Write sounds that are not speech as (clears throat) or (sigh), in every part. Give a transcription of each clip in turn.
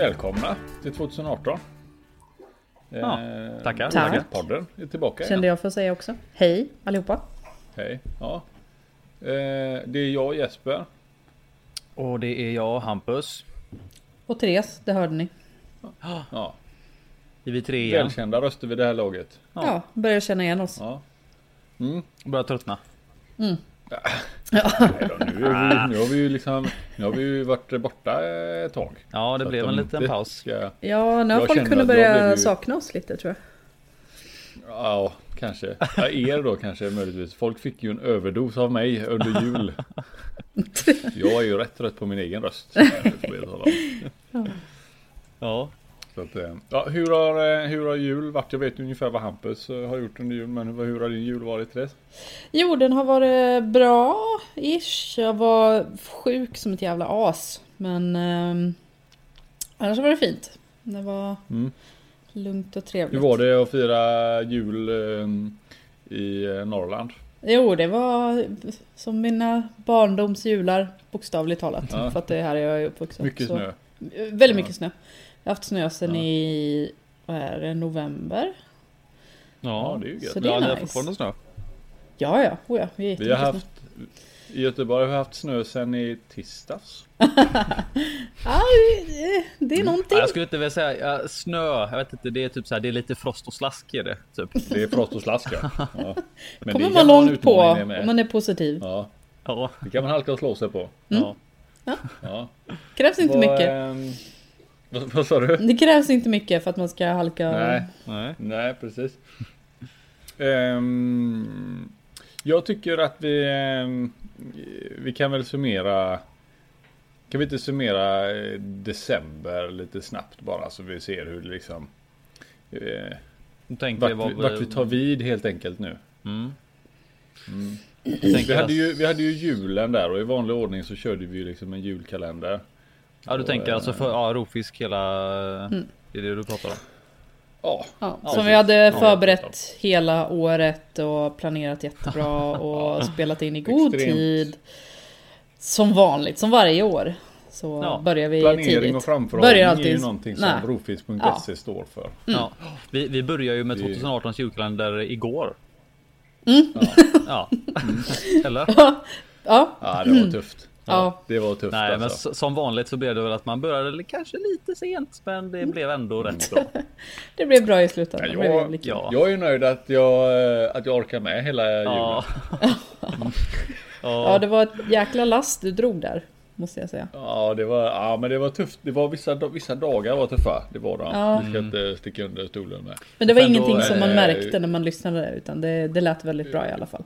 Välkomna till 2018. Ja, Eh, tackar. Tack. Podden är tillbaka Kände igen. jag för att säga också. Hej allihopa. Hej. Ja. Eh, det är jag och Jesper. Och det är jag, Hampus. Och Therese, det hörde ni. Ja. Är vi tre igen? Välkända röster vid det här laget. Ja. Ja, börjar känna igen oss. Ja. Mm. Börjar tröttna. Nej då, nu, är vi, nu har vi ju liksom Nu har vi ju varit borta ett tag. Ja, det blev en liten paus. Ska, Ja, nu har folk kunnat börja ju- sakna oss lite tror jag. ja, kanske. Ja, er då kanske möjligtvis. Folk fick ju en överdos av mig under jul. (laughs) Jag är ju rätt trött på min egen röst. Ja. Så att, eh, ja, hur, har, eh, hur har jul varit? Jag vet ungefär vad Hampus eh, har gjort under jul. Men hur, hur har din jul varit Therese? Jo, den har varit bra ish. Jag var sjuk som ett jävla as. Men ehm, annars var det fint. Det var Mm. lugnt och Hur trevligt. var det att fira jul eh, i eh, Norrland? Jo, det var som mina barndomsjular bokstavligt talat. Ja. För att det är här jag är uppvuxen. Mycket Så- snö. Väldigt Ja. mycket snö. Jag har haft snö sedan Ja. i, vad är det, november? Ja, det är ju gött. Så det är ja, är nice. fortfarande snö. Ja, ja, oh, ja. Vi, är Vi har jättemycket snö. haft i Göteborg har vi haft snö sedan i tisdags. (laughs) Ja, det, är någonting. Ja, jag skulle inte vilja säga ja, snö. Jag vet inte, det är typ så här, det är lite frost och slask i det. Typ. Det är frost och slask ja. (laughs) ja. Men kommer det man långt på om man är positiv. Ja, Ja. det kan man halka och slå sig på. ja. Ja. Krävs inte Vad, mycket. ehm, vad, vad sa du? Det krävs inte mycket för att man ska halka. Nej, Nej. nej precis. (laughs) Ehm, jag tycker att vi ehm, Vi kan väl summera Kan vi inte summera eh, december lite snabbt bara så vi ser hur det liksom eh, vart, vi, vart vi tar vid helt enkelt nu. Mm. Mm. Vi hade, ju, vi hade ju julen där och i vanlig ordning så körde vi ju liksom en julkalender. Ja, du tänker alltså för ja, rovfisk hela... Mm. Det är det du pratar om? Ja, Ja, Ja, som precis. vi hade Ja, förberett hela året och planerat jättebra (laughs) och spelat in i god Extremt. tid. Som vanligt, som varje år. Så Ja, börjar vi planering tidigt. och framförhållning Börjar är ju alltid- någonting som rovfisk.se står för. Ja. Vi, vi börjar ju med Det- 2018 julkalender igår. Mm. Ja. Ja. (laughs) Eller? Ja, ja, det var tufft. Ja. Det var tufft Nej, men alltså. s- som vanligt så blev det väl att man började kanske lite sent, men det blev ändå rätt (laughs) bra. det blev bra i slutändan. Ja, jag-. Ja. Jag är nöjd att jag, eh, att jag orkar med hela julen. (laughs) Ja. Ja, det var ett jäkla last du drog där. Måste jag säga. Ja, det var, ja, men det var tufft. Det var vissa, vissa dagar var tuffa. Det var det. Ja. Vi ska inte sticka under stolen med. Men det var Men då, ingenting som man eh, märkte när man lyssnade utan det, det lät väldigt bra i alla fall.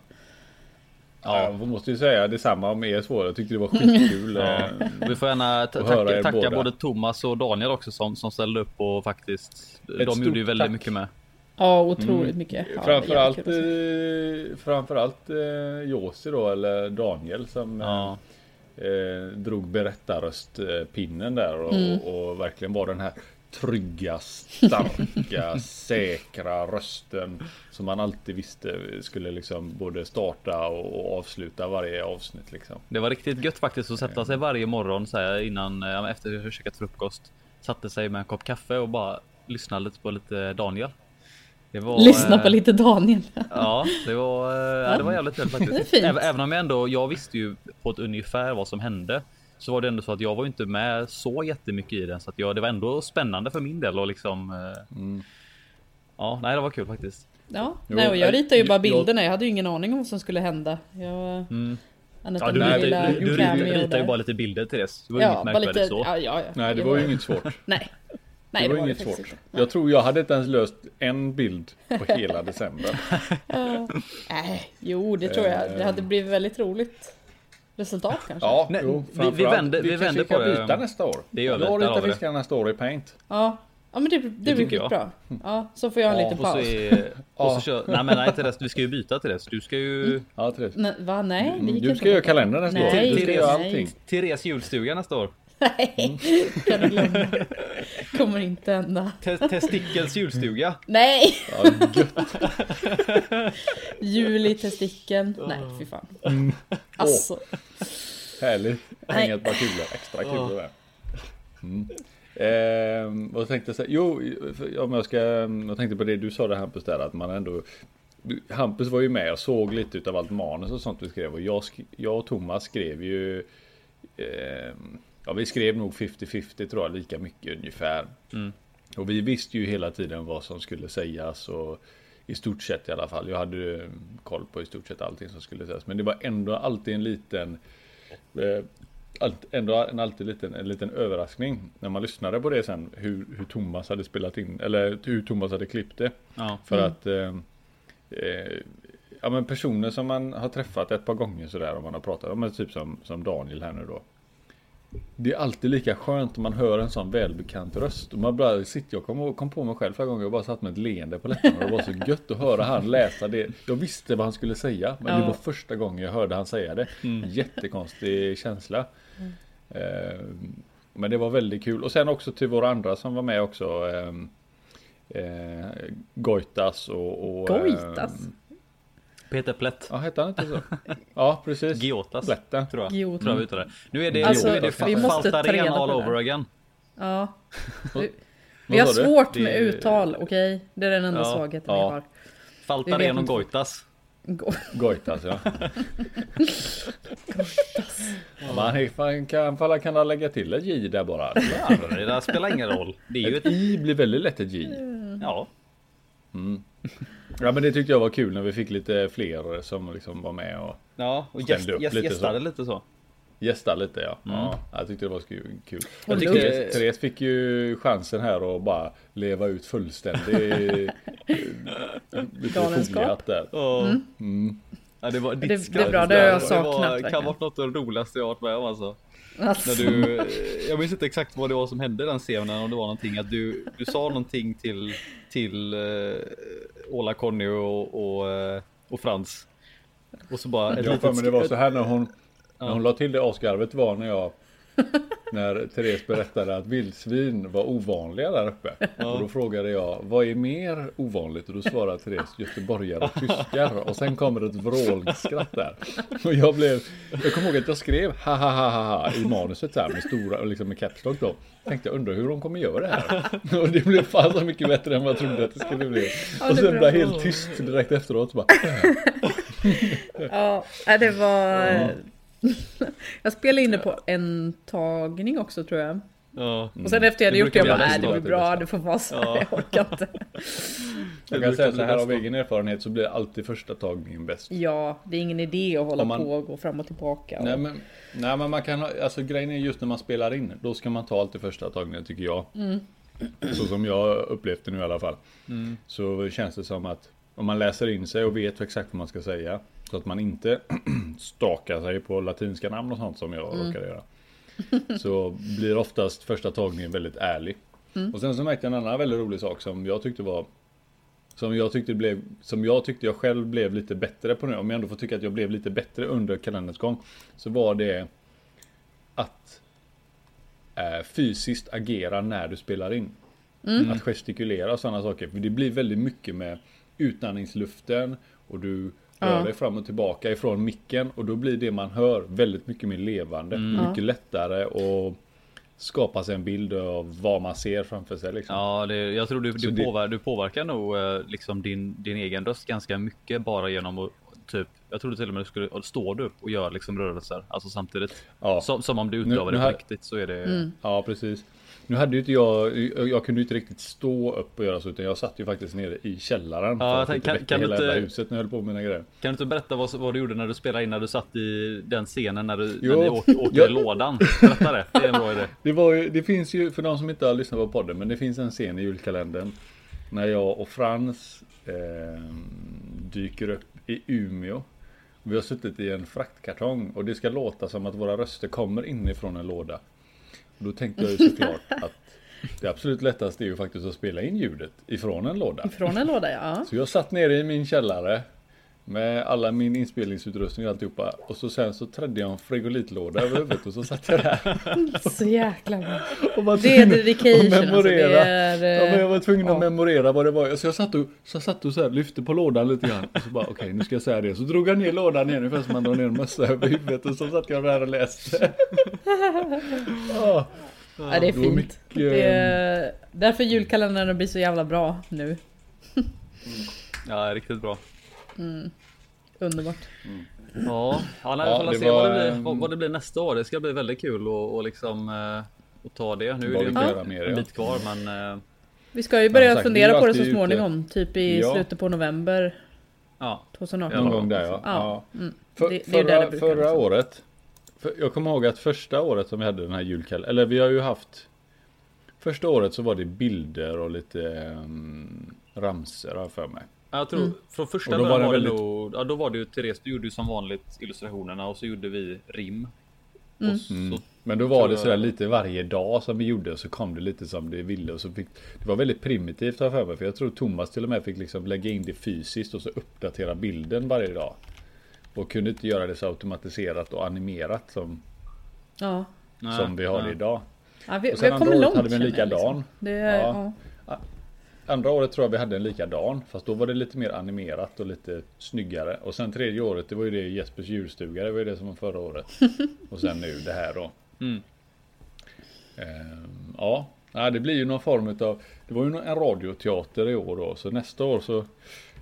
Ja, jag måste ju säga detsamma om er svåra. Jag tyckte det var (laughs) skitkul. Ja. eh, Vi får gärna Och tacka, tacka både Thomas och Daniel också som, som ställde upp och faktiskt De stort gjorde ju väldigt tack. mycket med. Ja, otroligt mycket. Ja, Framförallt, eh, framförallt eh, Josi då, eller Daniel som eh, Ja. eh, drog berättarröstpinnen där och, Mm. och verkligen var den här trygga, starka, (laughs) säkra rösten som man alltid visste skulle liksom både starta och, avsluta varje avsnitt liksom. Det var riktigt gött faktiskt att sätta sig varje morgon så här, innan eh, efter att ha käkat frukost. Satte sig med en kopp kaffe och bara lyssnade lite på lite Daniel. Det var, Lyssna eh, på lite Daniel. Ja, det var, eh, ja. det var jävligt kul (laughs) faktiskt. även om jag ändå, jag visste ju på ett ungefär vad som hände. Så var det ändå så att jag var inte med så jättemycket i den. Så att jag, det var ändå spännande för min del och liksom. eh, Mm. Ja, nej det var kul faktiskt. Ja, Jo, nej, och jag eh, ritade ju bara bilderna. Jag hade ju ingen aning om vad som skulle hända. Jag... Mm. Ja, du, lilla du, du, cameo ritar, ju bara lite bilder till det. Det var Ja, inget bara märkvärdigt lite... så. Ja, ja, ja. Nej, det var ju inget svårt. (laughs) Nej. Nej, det var det inget faktiskt svårt. inte. Jag tror jag hade inte ens löst en bild på hela (laughs) december. Nej, jo, det tror jag. Det hade blivit väldigt roligt resultat kanske. Ja, Nej, jo, vi- vi vänder- vi kanske vänder på det. byta nästa år. Det gör vi, Jag ritar vi det. fiskarna står i paint. Ja, ja men det, det, blir tycker jag. skitbra. Ja, så får jag en Ja, liten Och så, paus. är, (laughs) och så Ja. kör, nej men nej det, vi ska ju byta till det. Så du ska ju Ja, Therese. Nej, va? Nej, det gick Du inte ska göra bra. kalendern nästa år. Nej, Du ska nej. göra allting. Therese julstuga nästa år. (laughs) Nej, kan du glömma. Kommer inte hända. Te- Testikels julstuga. Nej! Ja. Jul i testikeln. Nej, fy fan. Alltså. Härligt. Hänga ett par kulor. Extra kulor där. Mm. Eh, vad tänkte jag säga? Jo, om jag ska, jag tänkte på det du sa där Hampus där att man ändå Hampus var ju med och såg lite utav allt manus och sånt vi skrev och jag, jag och Thomas skrev ju eh, Ja vi skrev nog 50-50 tror jag lika mycket ungefär Mm. Och vi visste ju hela tiden vad som skulle sägas och I stort sett i alla fall Jag hade ju koll på i stort sett allting som skulle sägas Men det var ändå alltid en liten eh, allt, ändå en alltid liten, en liten överraskning när man lyssnade på det sen hur, hur Thomas hade spelat in eller hur Thomas hade klippt det. Ja. För Mm. att eh, eh, Ja men personer som man har träffat ett par gånger sådär om man har pratat om typ som, som Daniel här nu då. Det är alltid lika skönt om man hör en sån välbekant röst. Och man bara sitter, jag kom, kom på mig själv förra gången jag bara satt med ett leende på läpparna. Och det var så gött att höra han läsa det. Jag visste vad han skulle säga. Men det Ja. var första gången jag hörde han säga det. Jättekonstig känsla. Eh, men det var väldigt kul. Och sen också till våra andra som var med också. ehm, Eh, Goitas och... och Goitas? Peter Plätt. ja, hette han inte så? Ja, precis. Giotas. Plätten. Tror jag. Giotas. Tror jag vi uttalar det. Nu är det, Alltså, nu är det vi måste ta Faltaren all over again. Ja. Vi, har svårt med uttal, okej? Det är den enda Ja, svagheten ja. vi har. Faltaren och. Goitas. (laughs) Goitas ja. Men han, han kan, han kan han lägga till ett J där bara. Ja, det där spelar ingen roll. Det är ju Ett ett... I blir väldigt lätt ett J. Ja. Ja men det tyckte jag var kul när vi fick lite fler som liksom var med och Ja, och gäst, upp gäst, lite gästade så. lite så. gästade lite ja. Mm. ja. Jag tyckte det var kul. Jag tyckte. Therese, Therese fick ju chansen här att bara leva ut fullständig eh, (laughs) lite Galenskap. där. Ja. Mm. Ja, det, var, ditt Det- det är skratt bra, det har jag var- saknat Det var, kan vara något av det roligaste jag varit med om alltså. Alltså, När du, eh, jag minns inte exakt vad det var som hände den scenen, om det var någonting att du, du sa någonting till, till uh, Ola, Conny och, och, eh, och Frans. Och så bara ett Jag litet det var så här när hon. När hon la till det asgarvet var när jag (laughs) När Therese berättade att vildsvin var ovanliga där uppe. Och då frågade jag Vad är mer ovanligt? Och då svarade Therese Göteborgare och tyskar. Och sen kommer ett vrålskratt där. Och jag blev Jag kommer ihåg att jag skrev ha ha ha ha ha i manuset här med stora liksom med caps lock då. Tänkte jag undrar hur de kommer göra det här? (laughs) Och det blev fan så mycket bättre än vad jag trodde att det skulle bli. Ja, Och det sen är blev jag helt tyst direkt efteråt bara, (laughs) ja, det var... (laughs) Jag spelade in det på en tagning också tror jag. Ja. Och sen efter jag hade Det gjort det, jag bara, nej det blir bra, det får vara så här, Ja. jag orkar inte. (laughs) Jag kan säga så här av egen erfarenhet så blir alltid första tagningen bäst. Ja, det är ingen idé att hålla man- på och gå fram och tillbaka. Och... Nej men, nej men man kan ha, alltså grejen är just när man spelar in, då ska man ta alltid första tagningen tycker jag. Så som jag upplevt det nu i alla fall. Mm. Så känns det som att om man läser in sig och vet exakt vad man ska säga. Så att man inte (clears throat) stakar sig på latinska namn och sånt som jag råkar göra. Så blir oftast första tagningen väldigt ärlig. Och sen så märkte jag en annan väldigt rolig sak som jag tyckte var som jag tyckte blev, som jag tyckte jag själv blev lite bättre på nu, om jag ändå får tycka att jag blev lite bättre under kalenderns gång. Så var det att eh, fysiskt agera när du spelar in. Att gestikulera och sådana saker. För det blir väldigt mycket med utandningsluften och du rör Ja. dig fram och tillbaka ifrån micken och då blir det man hör väldigt mycket mer levande. Mycket lättare och skapa sig en bild av vad man ser framför sig. Liksom. Ja, det, jag tror du, du, det- påver, du påverkar nog eh, liksom din, din egen röst ganska mycket bara genom att typ, jag trodde till och med du skulle, står du upp och gör liksom rörelser, alltså samtidigt. Ja. Som, som om du utövar det på riktigt så är det. Mm. Ja, precis. Nu hade ju inte jag, jag kunde ju inte riktigt stå upp och göra så utan jag satt ju faktiskt nere i källaren. Ja, inte kan- kan du hela inte- jävla huset när jag höll på med mina grejer. Kan du inte berätta vad, vad du gjorde när du spelade in när du satt i den scenen när, du, Jo. när ni åkte, åkte Ja. i lådan? Berätta det, det är en bra idé. (laughs) Det, var ju, det finns ju, för de som inte har lyssnat på podden, men det finns en scen i julkalendern. När jag och Frans eh, dyker upp i Umeå. Vi har suttit i en fraktkartong och det ska låta som att våra röster kommer inifrån en låda. Då tänkte jag ju såklart att det absolut lättaste är ju faktiskt att spela in ljudet ifrån en låda. Ifrån en låda ja. Så jag satt nere i min källare med alla min inspelningsutrustning och alltihopa. Och så sen så trädde jag en frigolitlåda över huvudet och så satt jag där. (laughs) Så jäkla bra. Och var Det är dedication att alltså. memorera. Det är, Ja, men jag var tvungen att ja. memorera vad det var. Så jag satt och, så satt och så här, lyfte på lådan lite grann. Och så bara okej nu ska jag säga det. Så drog jag ner lådan igen ungefär som man drar ner en mössa över huvudet. Och så satt jag där och läste. (laughs) Ja. Ja, det är fint. mycket, Det är därför julkalendern blir så jävla bra nu. Ja, riktigt bra. Underbart. Ja, ja nej, Ja, vi får det se vad, var, det blir, vad, vad det blir nästa år. Det ska bli väldigt kul att och liksom eh, att ta det. Nu är Vad det göra mer, en ja. bit kvar, men eh, Vi ska ju börja Ja, sagt, fundera på det så alltid ute. småningom. Typ i Ja. slutet på november ja. 2018. Någon Ja. gång där ja. Ja. ja. Mm. För, Det- förra det förra liksom. året. För jag kommer ihåg att första året som vi hade den här julkalendern. Eller vi har ju haft. Första året så var det bilder och lite um, ramser har jag för mig. Jag tror från första början var var, det det väldigt- nog, ja då var det ju Therese, du gjorde ju som vanligt illustrationerna och så gjorde vi rim. Och så, Mm. Men då var det sådär lite varje dag som vi gjorde och så kom det lite som det ville och så fick Det var väldigt primitivt har för mig för jag tror Thomas till och med fick liksom lägga in det fysiskt och så uppdatera bilden varje dag. Och kunde inte göra det så automatiserat och animerat som, Ja. nej, som vi har det nej. idag. Ja, vi, Och vi sen har andra året långt hade vi en likadan. Liksom. Det, Ja. ja. Andra året tror jag vi hade en likadan fast då var det lite mer animerat och lite snyggare. Och sen tredje året det var ju det Jespers julstuga det var ju det som var förra året. (laughs) Och sen nu det här då. Mm. Ehm, ja, Nej, det blir ju någon form av Det var ju en radioteater i år då så nästa år så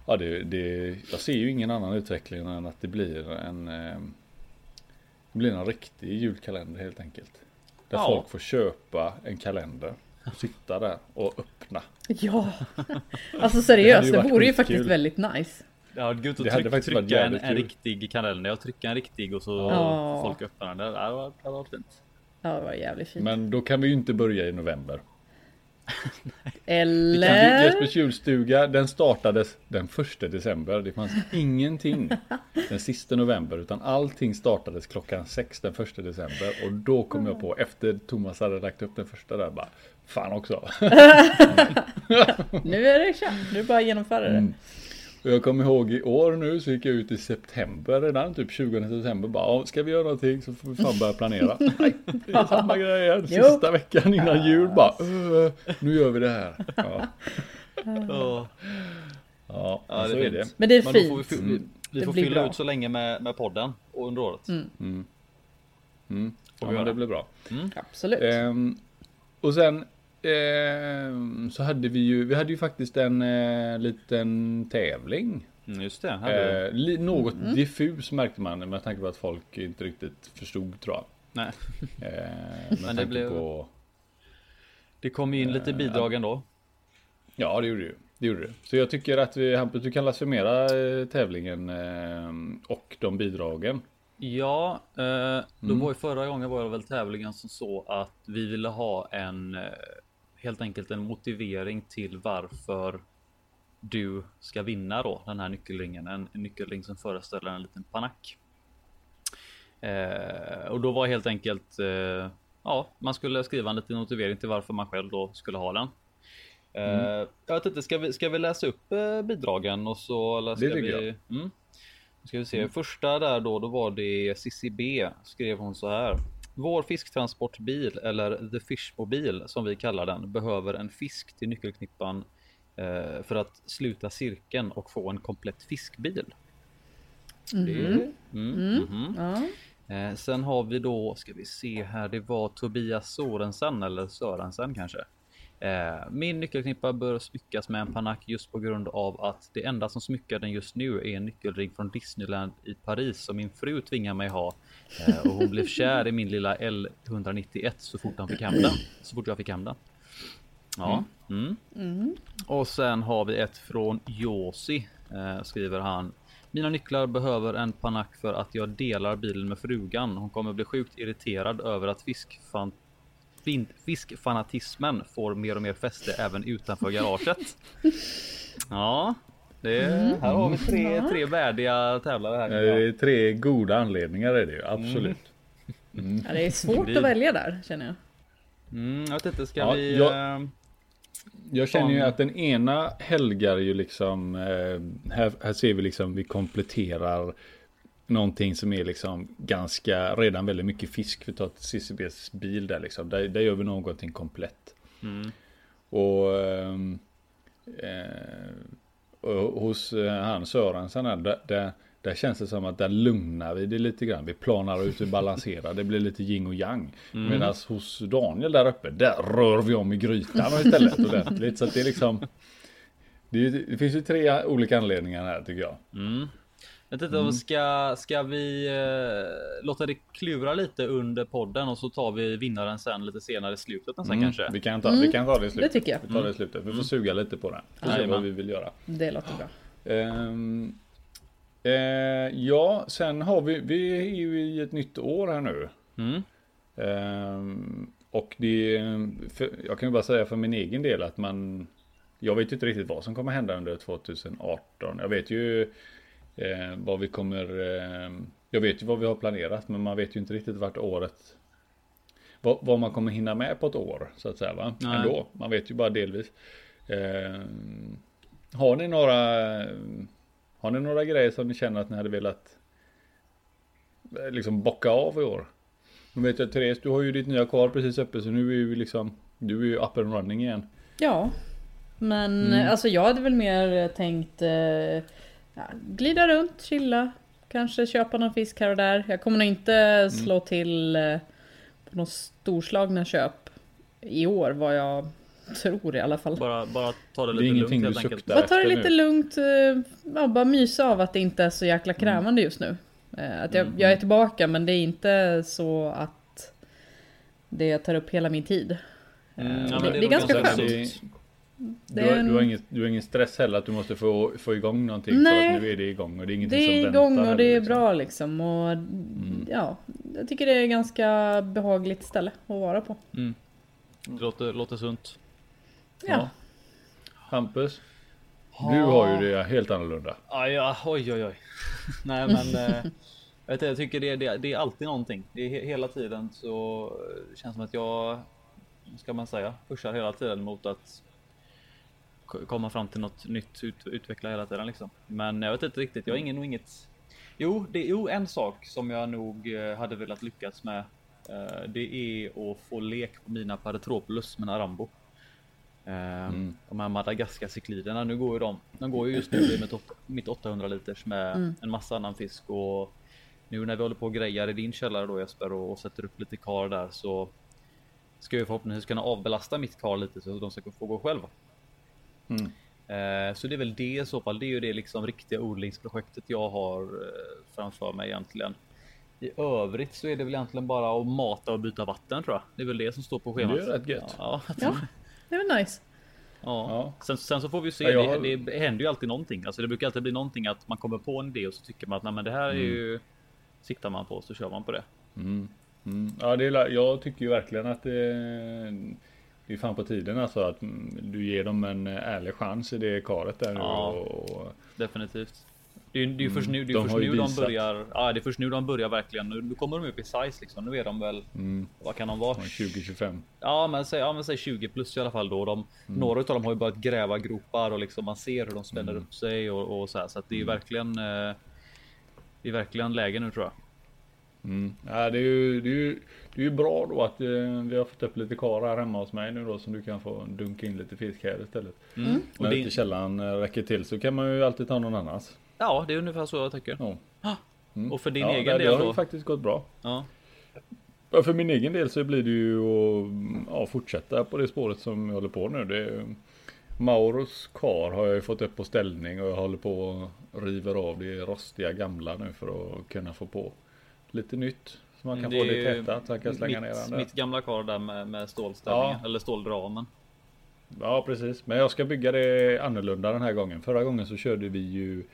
Ja det, det Jag ser ju ingen annan utveckling än att det blir en ehm, Det blir en riktig julkalender helt enkelt. Där Ja. folk får köpa en kalender. Sitta där och öppna. ja. Alltså Det seriöst, det, varit vore ju faktiskt väldigt nice. Ja, gud att Det hade tryck, trycka en, jävligt en kul. riktig kalender. Jag trycka en riktig och så Ja. folk öppnar den. Det hade varit, det hade varit fint. Ja, det var jävligt fint. Men då kan vi ju inte börja i november. (laughs) Eller? Jespers julstuga den startades den första december. Det fanns ingenting (laughs) den sista november utan allting startades klockan sex den första december. Och då kom jag på efter Thomas hade lagt upp den första där bara Fan också. (laughs) Nu är det kört. Nu är det bara att genomföra det. Mm. Och jag kommer ihåg i år nu så gick jag ut i september redan, typ 20 september bara "Ja, Ska vi göra någonting så får vi fan börja planera. (laughs) Nej, det är samma grej igen. Jo. Sista veckan innan jul bara "Öh, Nu gör vi det här. Ja, Ja, ja, ja så det är är det. fint. Men det är Men då får vi, fint. vi, vi Det får fylla bra. ut så länge med, med podden och under året. Mm. Mm. Mm. Får Ja, vi det blir bra. Absolut. Ehm, och sen ehm, så hade vi ju, vi hade ju faktiskt en eh, liten tävling. Mm, just det. Här Eh, li, något Mm. diffus märkte man med tanke på att folk inte riktigt förstod tror jag. Nej. Eh, (laughs) Men det blev- på, Det kom ju in lite bidrag ändå. ja det gjorde det ju. Det gjorde det. Så jag tycker att vi, Hampus, du kan läsa summera eh, tävlingen eh, och de bidragen. Ja, eh, då Mm. var ju förra gången var det väl tävlingen som så att vi ville ha en eh, helt enkelt en motivering till varför du ska vinna då den här nyckelringen. En, nyckelring som föreställer en liten panack. Eh, och då var helt enkelt eh, ja, man skulle skriva en liten motivering till varför man själv då skulle ha den. Eh, Jag vet inte, ska vi, ska vi läsa upp eh, bidragen och så? Eller ska Det tycker vi, Mm. Nu ska vi se. Första där då, då var det Cissi B. Skrev hon så här. Vår fisktransportbil eller The Fishmobil som vi kallar den behöver en fisk till nyckelknippan eh, för att sluta cirkeln och få en komplett fiskbil. Det, mm, mhm. Ja. Eh, sen har vi då, ska vi se här, det var Tobias Sorensen eller Sörensen kanske. Eh, min nyckelknippa bör smyckas med en panack just på grund av att det enda som smyckar den just nu är en nyckelring från Disneyland i Paris som min fru tvingar mig ha. Eh, och hon blev kär i min lilla L191 så fort han fick hem den. Så fort jag fick hem den. Ja. Mm. Och sen har vi ett från Josi. Eh, skriver han. Mina nycklar behöver en panack för att jag delar bilen med frugan. Hon kommer bli sjukt irriterad över att fiskfan fin- fiskfanatismen får mer och mer fäste även utanför garaget. (laughs) Ja, det, här har vi tre, tre värdiga tävlare här. Det är tre goda anledningar är det ju, absolut. ja, det är svårt att välja där känner jag. Mm, jag vet inte, ska Ja, vi... jag- eh, Jag känner ju att den ena helgar ju liksom, eh, här, här ser vi liksom, vi kompletterar någonting som är liksom ganska, redan väldigt mycket fisk. Vi tar ett CCBs bil där liksom, där, där gör vi någonting komplett. Mm. Och, ehm, eh, och hos eh, han Sörensen här, där, där, Där känns det som att där lugnar vi det lite grann. Vi planar ut och balanserar. Det blir lite yin och yang. Mm. Medan hos Daniel där uppe, där rör vi om i grytan istället ordentligt. Så att det är liksom... Det, det finns ju tre olika anledningar här tycker jag. Mm. Jag vet inte om ska, ska vi eh, låta det klura lite under podden och så tar vi vinnaren sen lite senare i slutet sen Mm, kanske. Vi, kan ta, vi kan ta det i slutet. det tycker jag. Vi tar det i slutet. Vi får suga lite på den. Får se vad vi vill göra. Det låter bra. Ehm, eh, ja, sen har vi, vi är ju i ett nytt år här nu. Mm. Ehm, och det, för, jag kan ju bara säga för min egen del att man, jag vet ju inte riktigt vad som kommer hända under 2018. Jag vet ju eh, vad vi kommer, eh, jag vet ju vad vi har planerat men man vet ju inte riktigt vart året, vad, vad man kommer hinna med på ett år så att säga va? Nej. Ändå, man vet ju bara delvis. Ehm, har ni några, har ni några grejer som ni känner att ni hade velat eh, liksom bocka av i år? Nu vet jag Therese, du har ju ditt nya kvar precis uppe så nu är ju liksom Du är ju up and running igen. Ja. Men Mm. alltså jag hade väl mer tänkt eh, ja, glida runt, chilla. Kanske köpa någon fisk här och där. Jag kommer nog inte Mm. slå till eh, på några storslagna köp i år vad jag tror i alla fall. Bara, bara ta det Det är lite ingenting lugnt helt enkelt. Bara ta det lite nu. lugnt. eh, Ja, bara mysa av att det inte är så jäkla krävande just nu. Eh, Att jag, Mm. jag är tillbaka men det är inte så att det tar upp hela min tid. Mm, ja, det, det, det är ganska skönt. Du, har, du, har inget, du har ingen stress heller att du måste få, få igång någonting för Nej. att nu är det igång och det är ingenting Det som är väntar igång och det är liksom. bra liksom. Och ja, jag tycker det är ganska behagligt ställe att vara på. Mm. Det låter, låter sunt. Ja. Ja. Hampus? Du har ju det helt annorlunda. Ah, ja, oj oj oj. (laughs) Nej men eh, jag, vet jag tycker det, det, det är alltid någonting. Det är he, hela tiden så det känns som att jag, ska man säga, pushar hela tiden mot att komma fram till något nytt, ut, utveckla hela tiden liksom. Men jag vet inte riktigt, jag har ingen inget. Jo, det jo en sak som jag nog eh, hade velat lyckas med. eh, Det är att få lek på mina Paretropoulos, mina Rambo. Eh, Mm. De här Madagaskar-cykliderna, nu går ju de. De går ju just nu i mitt, åt- mitt 800 liters med Mm. en massa annan fisk och nu när vi håller på och grejar i din källare då Jesper och, och sätter upp lite kar där så ska jag förhoppningsvis kunna avbelasta mitt kar lite så att de ska få gå själva. Mm. Eh, så det är väl det i så fall. Det är ju det liksom riktiga odlingsprojektet jag har eh, framför mig egentligen. I övrigt så är det väl egentligen bara att mata och byta vatten tror jag. Det är väl det som står på schemat. Det är rätt gött. Ja, ja, det är väl nice. Ja. Ja. Sen, sen så får vi se. Ja, har- det, det händer ju alltid någonting. Alltså det brukar alltid bli någonting att man kommer på en idé och så tycker man att nej, men det här är ju siktar man på så kör man på det. Mm. Mm. Ja, det är, jag tycker ju verkligen att det, det är fan på tiden alltså att mm, du ger dem en ärlig chans i det karet där nu. Ja. Och, Definitivt. Det är ju det är ju först nu, det är De först nu de börjar. Ja, det är först nu de börjar verkligen. Nu, nu kommer de upp i size liksom. Nu är de väl. mm, Vad kan de vara? 2025. Ja, men säg, ja, men säg 20 plus i alla fall då. De, Mm. Några av dem har ju börjat gräva gropar och liksom man ser hur de spänner Mm. upp sig och, och så här. Så att det är ju verkligen. Eh, det är verkligen läge nu tror jag. Mm. Ja, det, är ju, det, är ju, det är ju bra då att eh, vi har fått upp lite kar här hemma hos mig nu då som du kan få dunka in lite fisk här istället. Mm. Och När det, inte källan eh, räcker till så kan man ju alltid ta någon annans. ja, det är ungefär så jag tycker. Ja. Mm. Och för din ja, egen det, del Det har då? ju faktiskt gått bra. Ja, för min egen del så blir det ju att ja, fortsätta på det spåret som jag håller på nu. Det är, Mauros kar har jag ju fått upp på ställning och jag håller på och river av det rostiga gamla nu för att kunna få på lite nytt. Så man kan Det få det tätat så jag kan slänga ner den mitt, mitt gamla kar där med, med stålställningen Ja. eller ståldramen. Ja precis, men jag ska bygga det annorlunda den här gången. Förra gången så körde vi ju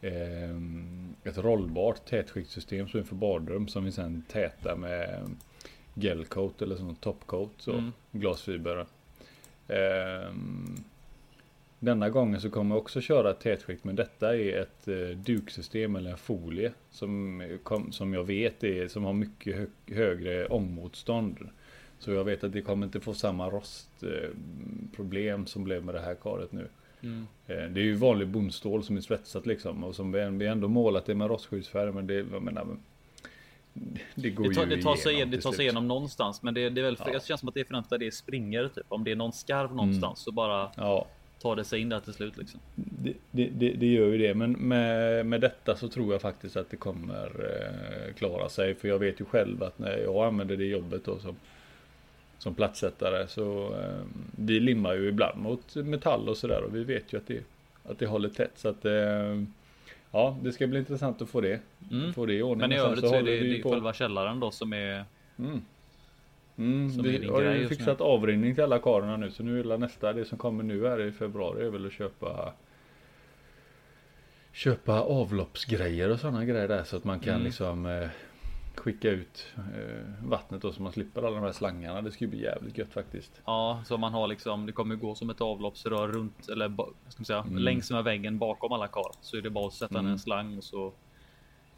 ehm, ett rollbart tätskiktssystem som är för badrum som vi sen tätar med gelcoat eller sån topcoat, så Mm. glasfiber. Ehm, denna gången så kommer jag också köra ett tätskikt men detta är ett eh, duksystem eller en folie som, kom, som jag vet är, som har mycket hö, högre ångmotstånd. Så jag vet att det kommer inte få samma rostproblem som blev med det här karet nu. Mm. Eh, Det är ju vanlig bondstål som är svetsat liksom och som vi vi ändå målat det med rostskyddsfärg men det, jag menar, men, det går Det tar, ju det tar sig, igenom det tar sig igenom någonstans, men det, det är väl, Ja. det känns som att det är för att det springer typ. Om det är någon skarv någonstans så bara Ja, tar det sig in där till slut liksom. Det, det, det, det gör ju det, men med, med detta så tror jag faktiskt att det kommer eh, klara sig. För jag vet ju själv att när jag använder det jobbet då som, som plattsättare så eh, vi limmar ju ibland mot metall och sådär och vi vet ju att det, att det håller tätt. Så att eh, ja, det ska bli intressant att få det. Mm. Få det i ordning. Men i övrigt så är håller det, det är själva källaren då som är Mm. Mm, vi har ju fixat avrinning till alla karlarna nu så nu är nästa, det som kommer nu här i februari är väl att köpa Köpa avloppsgrejer och sådana grejer där så att man kan Mm. liksom eh, Skicka ut eh, vattnet då så man slipper alla de här slangarna. Det skulle bli jävligt gött faktiskt. Ja, så man har liksom, det kommer gå som ett avloppsrör runt eller ska man säga, Mm. längs med väggen bakom alla kar. Så är det bara att sätta Mm. en slang och så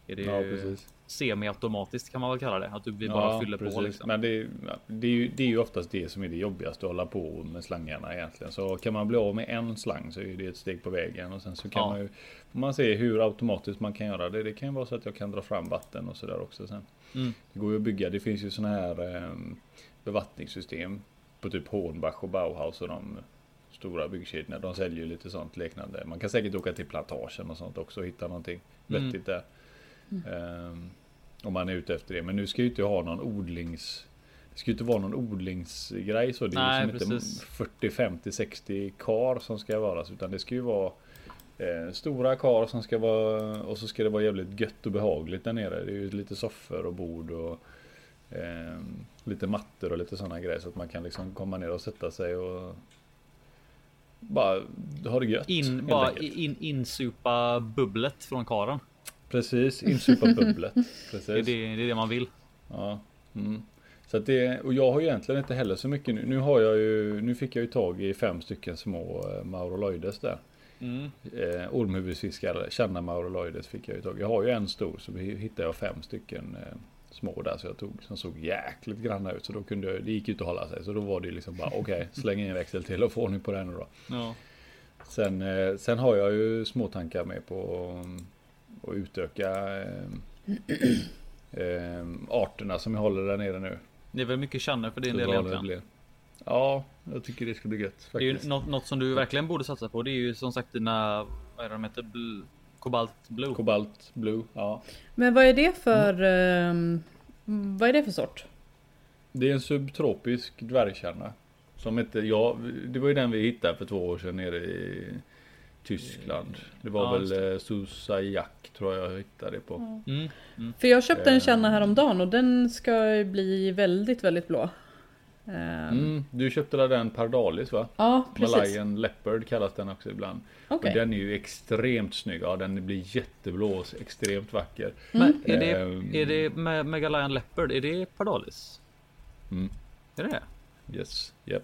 är det Ja precis. semi-automatiskt kan man väl kalla det. Att du vi bara fyller på liksom. Men det, är- ja, det, är ju, det är ju oftast det som är det jobbigaste att hålla på med slangarna egentligen. Så kan man bli av med en slang så är det ett steg på vägen. Och sen så kan Ja. man ju man se hur automatiskt man kan göra det. Det kan ju vara så att jag kan dra fram vatten och sådär också sen. Mm. Det går ju att bygga. Det finns ju sådana här eh, bevattningssystem på typ Hornbach och Bauhaus och de stora byggkedjorna. De säljer ju lite sånt liknande. Man kan säkert åka till plantagen och sånt också och hitta någonting Mm. vettigt där. Ehm, om man är ute efter det. Men nu ska ju inte ha någon odlings... Det ska ju inte vara någon odlingsgrej så. Det är ju liksom inte 40, 50, 60 kar som ska vara. Utan det ska ju vara eh, stora kar som ska vara... Och så ska det vara jävligt gött och behagligt där nere. Det är ju lite soffor och bord och... ehm, lite mattor och lite sådana grejer. Så att man kan liksom komma ner och sätta sig och... Bara ha det gött. In, bara in, insupa bubblet från karen. Precis, insupa bubblet. (laughs) Precis. Det är det, det är det man vill. Ja. Mm. Så att det, och jag har egentligen inte heller så mycket nu. Nu har jag ju, nu fick jag ju tag i fem stycken små eh, Mauroloides där. Mm. Eh, ormhuvudsfiskar, kända Mauroloides fick jag ju tag i. Jag har ju en stor så hittade jag fem stycken eh, små där så jag tog som såg jäkligt granna ut. Så då kunde jag, det gick ju inte att hålla sig. Så då var det ju liksom bara (laughs) okej, släng in en växel till och få ordning på den nu då. Ja. Sen, eh, sen har jag ju småtankar med på um, att utöka eh, eh, arterna som jag håller där nere nu. Det är väl mycket känner för din Så del egentligen. Ja, jag tycker det ska bli gött Det är ju faktiskt. något, något som du verkligen borde satsa på. Det är ju som sagt dina, vad är det de heter? Bl- Kobalt Blue. Kobalt Blue, ja. Men vad är det för... ehm, vad är det för sort? Det är en subtropisk dvärgkärna. Som inte, ja, det var ju den vi hittade för två år sedan nere i Tyskland. Det var Ja, väl eh, Susajak tror jag jag hittade det på. Mm. Mm. För jag köpte en Eh. känna häromdagen och den ska ju bli väldigt, väldigt blå. Ehm, Mm, du köpte där den Pardalis va? Ja, precis. Malayan Leopard kallas den också ibland. Okej. Och den är ju extremt snygg. Ja, den blir jätteblå och extremt vacker. Men är det, Ehm. är det Me- Megalion Leopard? Är det Pardalis? Mm. Är det det? Yes. Jaha.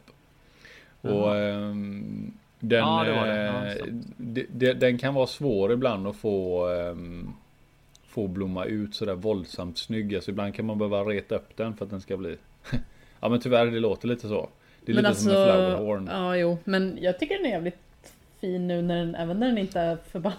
Och ehm, den, Ja, det var det. Ja, eh, sant. de- de- den kan vara svår ibland att få ehm, Få blomma ut sådär våldsamt snygg. Alltså ibland kan man behöva reta upp den för att den ska bli (laughs) Ja men tyvärr det låter lite så. Det är men lite alltså, som en flowerhorn. Ja, jo. Men jag tycker den är jävligt fin nu när den, även när den inte är förbannad.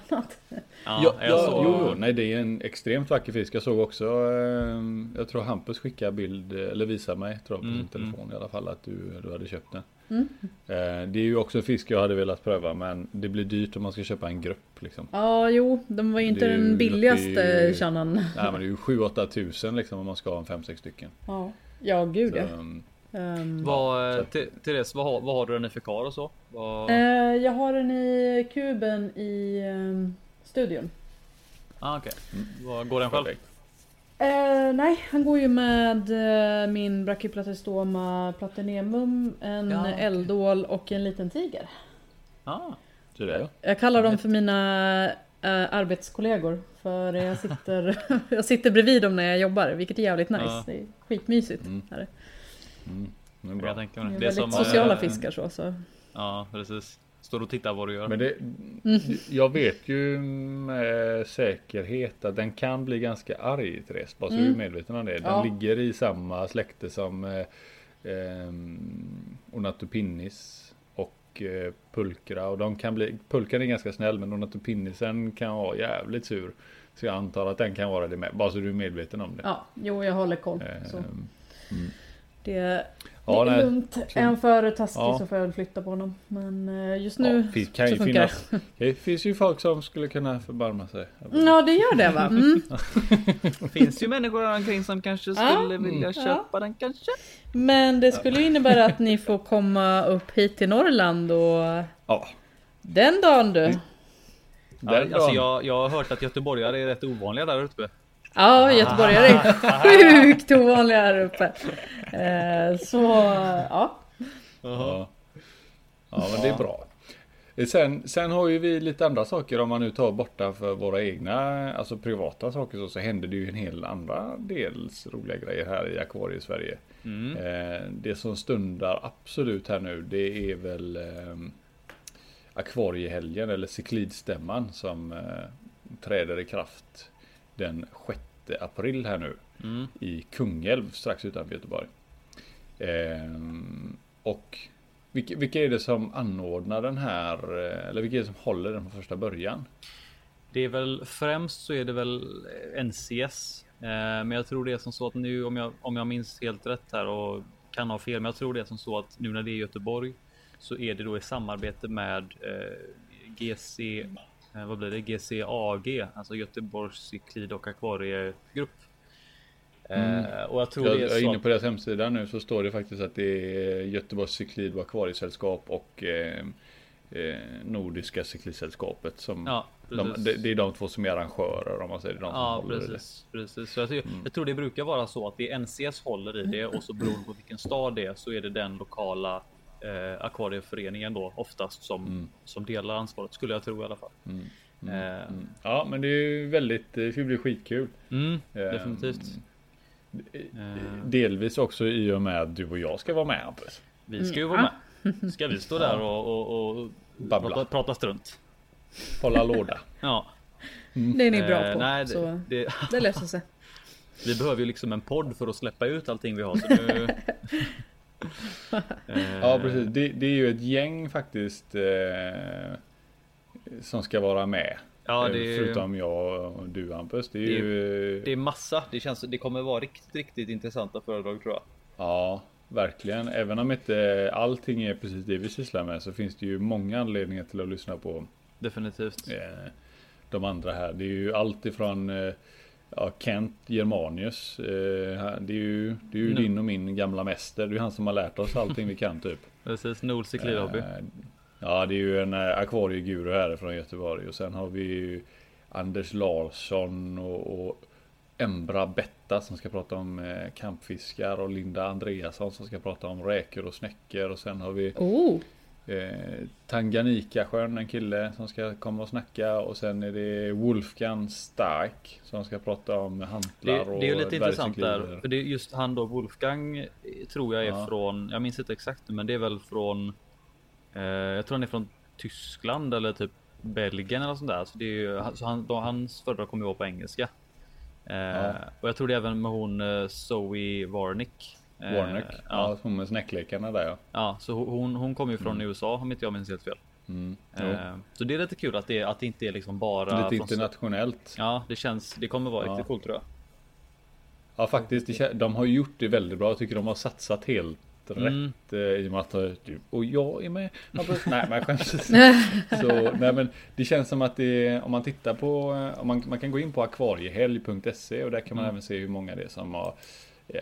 Ja, Ja, jag ja, såg- jo, jo, nej det är en extremt vacker fisk. Jag såg också, ehm, jag tror Hampus skickade bild, eller visade mig, tror jag på Mm, sin telefon i alla fall, att du, du hade köpt den. Mm. Eh, det är ju också en fisk jag hade velat pröva, men det blir dyrt om man ska köpa en grupp liksom. Ja, jo. Den var ju inte den billigaste kärnan. Nej men det är ju 7-8 tusen liksom om man ska ha en 5-6 stycken. Ja, ja gud Så, ja. ehm, Ehm, Vad, eh, Therese, vad har, vad har du den i för kar och så? Vad, eh, jag har den i kuben i ehm, studion. ah, okej. Mm. Vad går den själv? perfekt. Eh, nej, han går ju med eh, min Brachyplatystoma platinumum, en Ja, okej. eldål och en liten tiger. Ah, Så det Jag kallar dem för mina eh, arbetskollegor. För jag sitter, (laughs) jag sitter bredvid dem när jag jobbar, vilket är jävligt nice. Ja. Det är skitmysigt. Mm. Här. Mm, det är jag bra. mig det. Det är väldigt som, sociala eh, fiskar så. så. Ja, precis. Står och tittar vad du gör. Men det, jag vet ju med säkerhet att den kan bli ganska arg Therese. Bara så Mm. du är medveten om det. Den Ja. ligger i samma släkte som eh, eh, Onatopinnis och eh, Pulkra. Och de kan bli, Pulkran är ganska snäll men Onatopinnisen kan vara jävligt sur. Så jag antar att den kan vara det med. Bara så du är medveten om det. Ja, jo jag håller koll. Ehm, mm. Det, det Ja, är nej. lugnt. Är han för taskig Ja. så får jag väl flytta på honom. Men eh, just nu Ja, finns, kan så funkar finnas, (laughs) det finns ju folk som skulle kunna förbarma sig. det. Ja det gör det va? Mm. (laughs) Finns ju människor omkring som kanske Ja. skulle vilja Ja. köpa den kanske. Men det skulle ju innebära att ni får komma upp hit till Norrland och Ja, den dagen du. Ja, den alltså dagen. jag, jag har hört att göteborgare är rätt ovanliga där uppe. Ja, göteborgare är (laughs) sjukt ovanliga här uppe. Eh, så ja. Ja. ja, men det är bra. Sen, sen har ju vi lite andra saker om man nu tar borta för våra egna, alltså privata saker så, så händer det ju en hel andra dels roliga grejer här i Akvarie Sverige. Mm. Eh, det som stundar absolut här nu det är väl eh, Akvariehelgen eller cyklidstämman som eh, träder i kraft den 6 april här nu Mm. i Kungälv strax utanför Göteborg. Ehm, och vilka, vilka är det som anordnar den här, eh, eller vilka är det som håller den från första början? Det är väl främst så är det väl NCS. Eh, men jag tror det är som så att nu om jag, om jag minns helt rätt här och kan ha fel, men jag tror det är som så att nu när det är Göteborg så är det då i samarbete med eh, GC, eh, vad blir det? GCAG, alltså Göteborgs cyklid och akvariegrupp. Eh, och jag tror Jag, det är jag är så inne på deras hemsida nu så står det faktiskt att det är Göteborgs cyklid och akvariesällskap och eh, eh, Nordiska cyklidsällskapet som ja, de, det, är de två som är arrangörer om man säger det. De Ja, det. precis. precis. Så jag, Mm. jag tror det brukar vara så att det är NCS håller i det och så beroende på vilken stad det är så är det den lokala eh, akvarieföreningen då oftast som, Mm. som delar ansvaret skulle jag tro i alla fall. Mm. Mm. Eh, Mm. Ja men det är ju väldigt, det ska bli skitkul. mm, Ehm, definitivt. Eh, Eh. Delvis också i och med att du och jag ska vara med Hampus. Vi ska ju vara med. Ska vi stå där och, och, och prata, prata strunt? Hålla låda. (laughs) Ja. Det är ni bra Eh, på. nej, så det, det, det löser sig. (laughs) vi behöver ju liksom en podd för att släppa ut allting vi har. Så (laughs) nu... Eh, Ja precis, det, det är ju ett gäng faktiskt eh, som ska vara med. Ja, Eh, det, Förutom jag och du Hampus. Det är Det- ju... det är massa. Det känns. Det kommer vara riktigt, riktigt intressanta föredrag tror jag. Ja, verkligen. Även om inte allting är precis det vi sysslar med så finns det ju många anledningar till att lyssna på Definitivt. eh, de andra här. Det är ju allt ifrån eh, ja, Kent Germanius. Eh, det är ju, det är ju Nu- din och min gamla mäster. Det är han som har lärt oss allting vi kan typ. (laughs) Precis. Nol cyklidhobby. Eh, Ja, det är ju en eh, akvarieguru här från Göteborg och sen har vi ju Anders Larsson och, och Embra Betta som ska prata om eh, kampfiskar och Linda Andreasson som ska prata om räkor och snäckor och sen har vi Oh, eh, Tanganyikasjön, en kille som ska komma och snacka och sen är det Wolfgang Stark som ska prata om Det, hantlar och det är ju lite intressant där. För det är just han då Wolfgang eh, tror jag är Ja. från. Jag minns inte exakt men det är väl från. Eh, jag tror han är från Tyskland eller typ Belgien eller sånt där. Så det är ju, så han, då, hans föredrag kommer ju vara på engelska. Eh, Ja. Och jag tror det är även med hon eh, Zoe Warnick. Eh, Warnick, Ja, ja, hon med snäcklekarna där ja. ja, så hon, hon kommer ju från Mm. USA om inte jag minns helt fel. Mm. Eh, så det är lite kul att det, att det inte är liksom bara. Lite internationellt. Ja, det känns. Det kommer vara Ja. riktigt coolt tror jag. Ja faktiskt, det de har gjort det väldigt bra. Jag tycker de har satsat helt Mm. rätt eh, i och med att eh, du och jag är med. (laughs) Nej men skäms. (laughs) Så nej men det känns som att det om man tittar på eh, om man, man kan gå in på akvariehelg.se och där kan man Mm. även se hur många det är som har eh,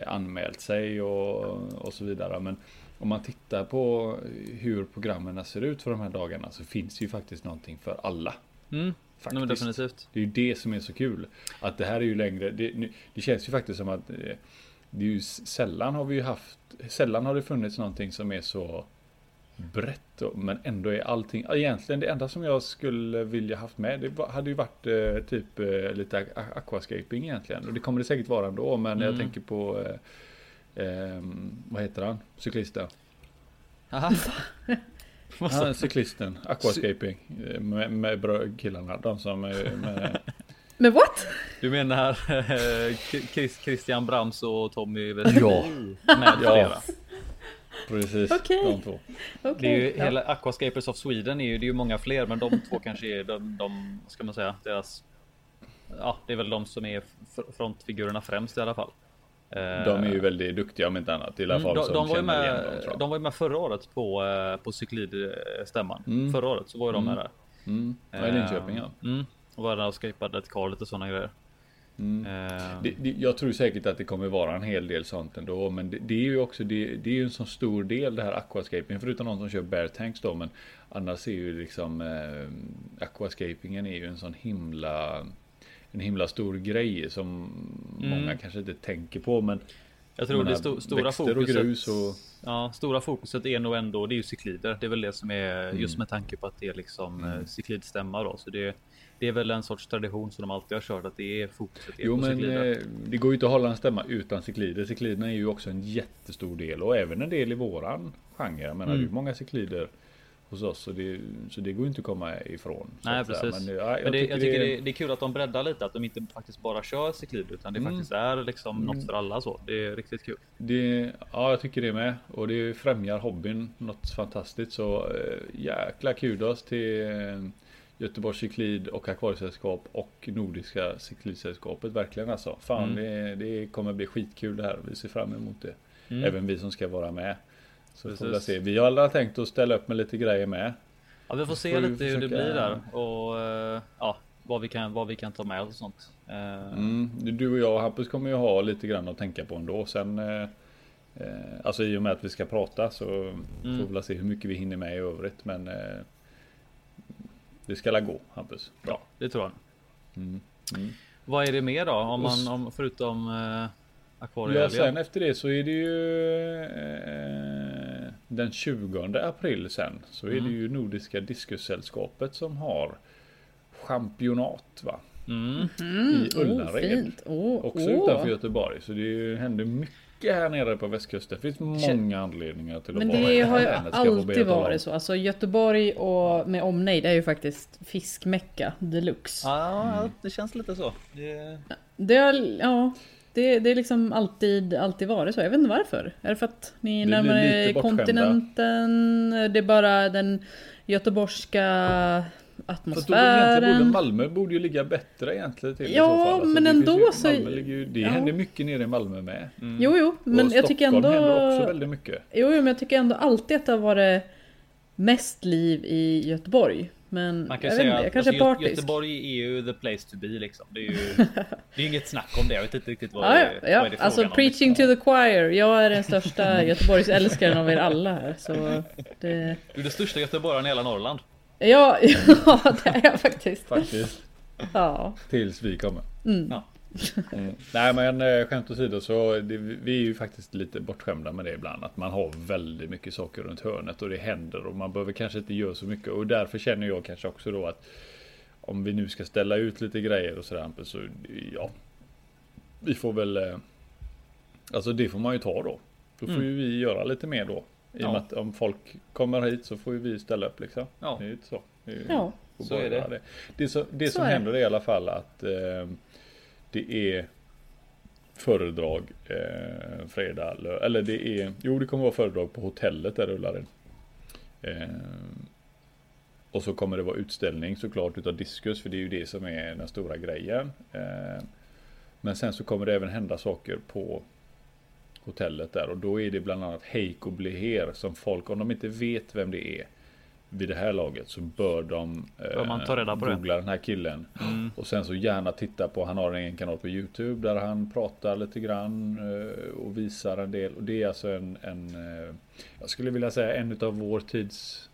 anmält sig och, och så vidare. Men om man tittar på hur programmen ser ut för de här dagarna så finns det ju faktiskt någonting för alla. Mm. Faktiskt. men definitivt. Det är ju det som är så kul. Att det här är ju längre. Det, det känns ju faktiskt som att eh, det är ju sällan har vi ju haft. Sällan har det funnits någonting som är så brett. Men ändå är allting. Egentligen det enda som jag skulle vilja haft med. Det hade ju varit eh, typ eh, lite aquascaping egentligen. Och det kommer det säkert vara ändå. Men jag Mm. tänker på. Eh, ehm, vad heter han? Cyklisten. Aha. (laughs) Han, cyklisten. Aquascaping. eh, Med, med bra- killarna. De som är med, (laughs) men what? Du menar eh, Chris, Christian Brams och Tommy Westin? Ja. Med Ja. flera. Precis. Okej. De två. Okej. Det är ju ja. hela Aquascapers of Sweden är ju, det är ju många fler men de två kanske är de, de ska man säga, deras Ja, det är väl de som är frontfigurerna främst i alla fall. Eh, De är ju väldigt duktiga om inte annat. I alla Mm, fall de, som de, var ju känner igen med, dem, de var ju med förra året på, eh, på cyklidstämman. Mm. Förra året så var ju de Mm. med där. Mm. Ja, i Linköping ja. Mm. Och var där och skapade ett kar lite sådana grejer. Mm. Eh, Det, det, jag tror säkert att det kommer vara en hel del sånt ändå. Men det, det är ju också det, det är ju en så stor del det här aquascaping. Förutom någon som kör bear tanks då. Men annars är ju liksom eh, aquascapingen är ju en sån himla en himla stor grej som Mm. många kanske inte tänker på. Men jag tror jag det sto, stora fokuset. och grus och Ja, stora fokuset är nog ändå det är ju cyklider. Det är väl det som är Mm. just med tanke på att det är liksom Mm. mm. cyklidstämma då. Så det, det är väl en sorts tradition som de alltid har kört att det är fokuset Jo på men cyklider. eh, det går ju inte att hålla en stämma utan cyklider. Cykliderna är ju också en jättestor del och även en del i våran genre. Jag menar Mm. det är ju många cyklider hos oss så det, så det går ju inte att komma ifrån. Nej precis. Men, Men, ja, jag det, tycker jag tycker det, det, det är kul att de breddar lite, att de inte faktiskt bara kör cyklider utan det Mm. faktiskt är liksom Mm. något för alla så. Det är riktigt kul. det, ja jag tycker det med. Och det främjar hobbyn något fantastiskt. Så eh, jäkla kudos till eh, Göteborgs cyklid och akvariesällskap och Nordiska cyklidsällskapet. Verkligen alltså. Fan Mm. det, det kommer bli skitkul det här. Vi ser fram emot det. Mm. Även vi som ska vara med. Så får vi Precis. se. Vi har alla tänkt att ställa upp med lite grejer med. Ja, vi får se Får lite hur det blir där och eh, ja, vad vi kan, vad vi kan ta med och sånt. Eh, Mm. Du och jag och Hampus kommer ju ha lite grann att tänka på ändå. Sen eh, eh, Alltså i och med att vi ska prata så får vi väl se hur mycket vi hinner med i övrigt. Men eh, Det ska la gå Hampus. Ja, det tror jag. Mm. Mm. Vad är det mer då? Om man, om, förutom eh, Ja, akvariehelgen? sen efter det så är det ju eh, Den 20 april sen Så är det Mm. ju Nordiska Diskussällskapet som har Championat va? Mm. I Ullared. Oh. Oh, Också oh. utanför Göteborg. Så det händer mycket här nere på västkusten. Det finns många anledningar till att Men vara det har ju alltid varit så. Alltså Göteborg och med omnejd är ju faktiskt fiskmecka deluxe. Ja, det känns lite så. Det... Det har, ja, det, det är liksom alltid, alltid varit så. Jag vet inte varför. Är det för att ni är närmare kontinenten? Det är bara den göteborgska Fast då atmosfären? Malmö borde ju ligga bättre egentligen till i Ja, så fall. Alltså, men ändå ju, så- Malmö ligger ju, det ja. händer mycket nere i Malmö med. Jo, jo, men och jag tycker Stockholm ändå... händer också väldigt mycket. Jo, jo, men jag tycker ändå alltid att det har varit mest liv i Göteborg. Men Man kan jag säga inte, jag att kanske är alltså, Gö- partisk. Göteborg är ju the place to be liksom. Det är ju (laughs) det är inget snack om det. Jag vet inte riktigt vad, Ja, det, ja, vad är det alltså om, preaching liksom. to the choir. Jag är den största (laughs) Göteborgsälskaren av er alla här. Så det... Du är det största göteborgaren i hela Norrland. Ja, (laughs) ja, det är jag faktiskt. Faktiskt. Ja. Tills vi kommer. Mm. Ja. Mm. (laughs) Nej men eh, skämt åsido så det, vi är ju faktiskt lite bortskämda med det ibland. Att man har väldigt mycket saker runt hörnet och det händer och man behöver kanske inte göra så mycket. Och därför känner jag kanske också då att om vi nu ska ställa ut lite grejer och sådär så ja. Vi får väl eh, Alltså det får man ju ta då. Då får Mm. ju vi göra lite mer då. I och Ja. med att om folk kommer hit så får ju vi ställa upp liksom. Ja. Det är ju inte så. Det är ju- Ja. Så är det. Det, det, så, det Så som är händer är i alla fall att eh, det är föredrag eh, fredag, lö- eller det är, jo det kommer vara föredrag på hotellet där Ullared. Eh, och så kommer det vara utställning såklart utav diskus för det är ju det som är den stora grejen. Eh, men sen så kommer det även hända saker på hotellet där och då är det bland annat Heiko Bleher som folk, om de inte vet vem det är vid det här laget så bör de eh, Bör man ta reda på det? googla den här killen. Mm. Och sen så gärna titta på, han har en kanal på Youtube där han pratar lite grann eh, och visar en del. Och det är alltså en, en eh, jag skulle vilja säga en utav vår tids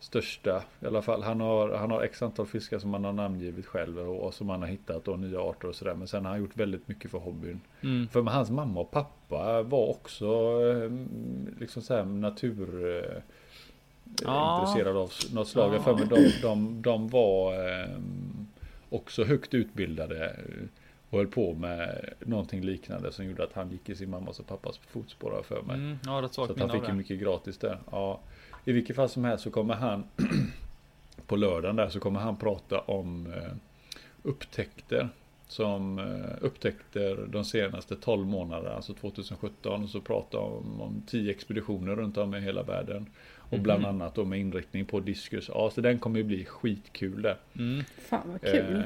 största i alla fall. Han har, han har x antal fiskar som han har namngivit själv och, och som han har hittat och nya arter och sådär. Men sen har han gjort väldigt mycket för hobbyn. Mm. För hans mamma och pappa var också eh, liksom så här natur eh, Ja. intresserade av något slag. Ja. För mig de, de, de var eh, också högt utbildade eh, och höll på med någonting liknande som gjorde att han gick i sin mammas och pappas fotspår för mig. Mm. Ja, Så att han fick ju mycket gratis där. Ja. I vilket fall som helst så kommer han (clears throat) på lördagen där så kommer han prata om eh, upptäckter. Som eh, upptäckter de senaste 12 månaderna, alltså 2017. Och så pratar om, om 10 expeditioner runt om i hela världen. Och bland Mhm. annat då med inriktning på diskus. Ja, så den kommer ju bli skitkul där. Mm. Fan vad kul. Eh,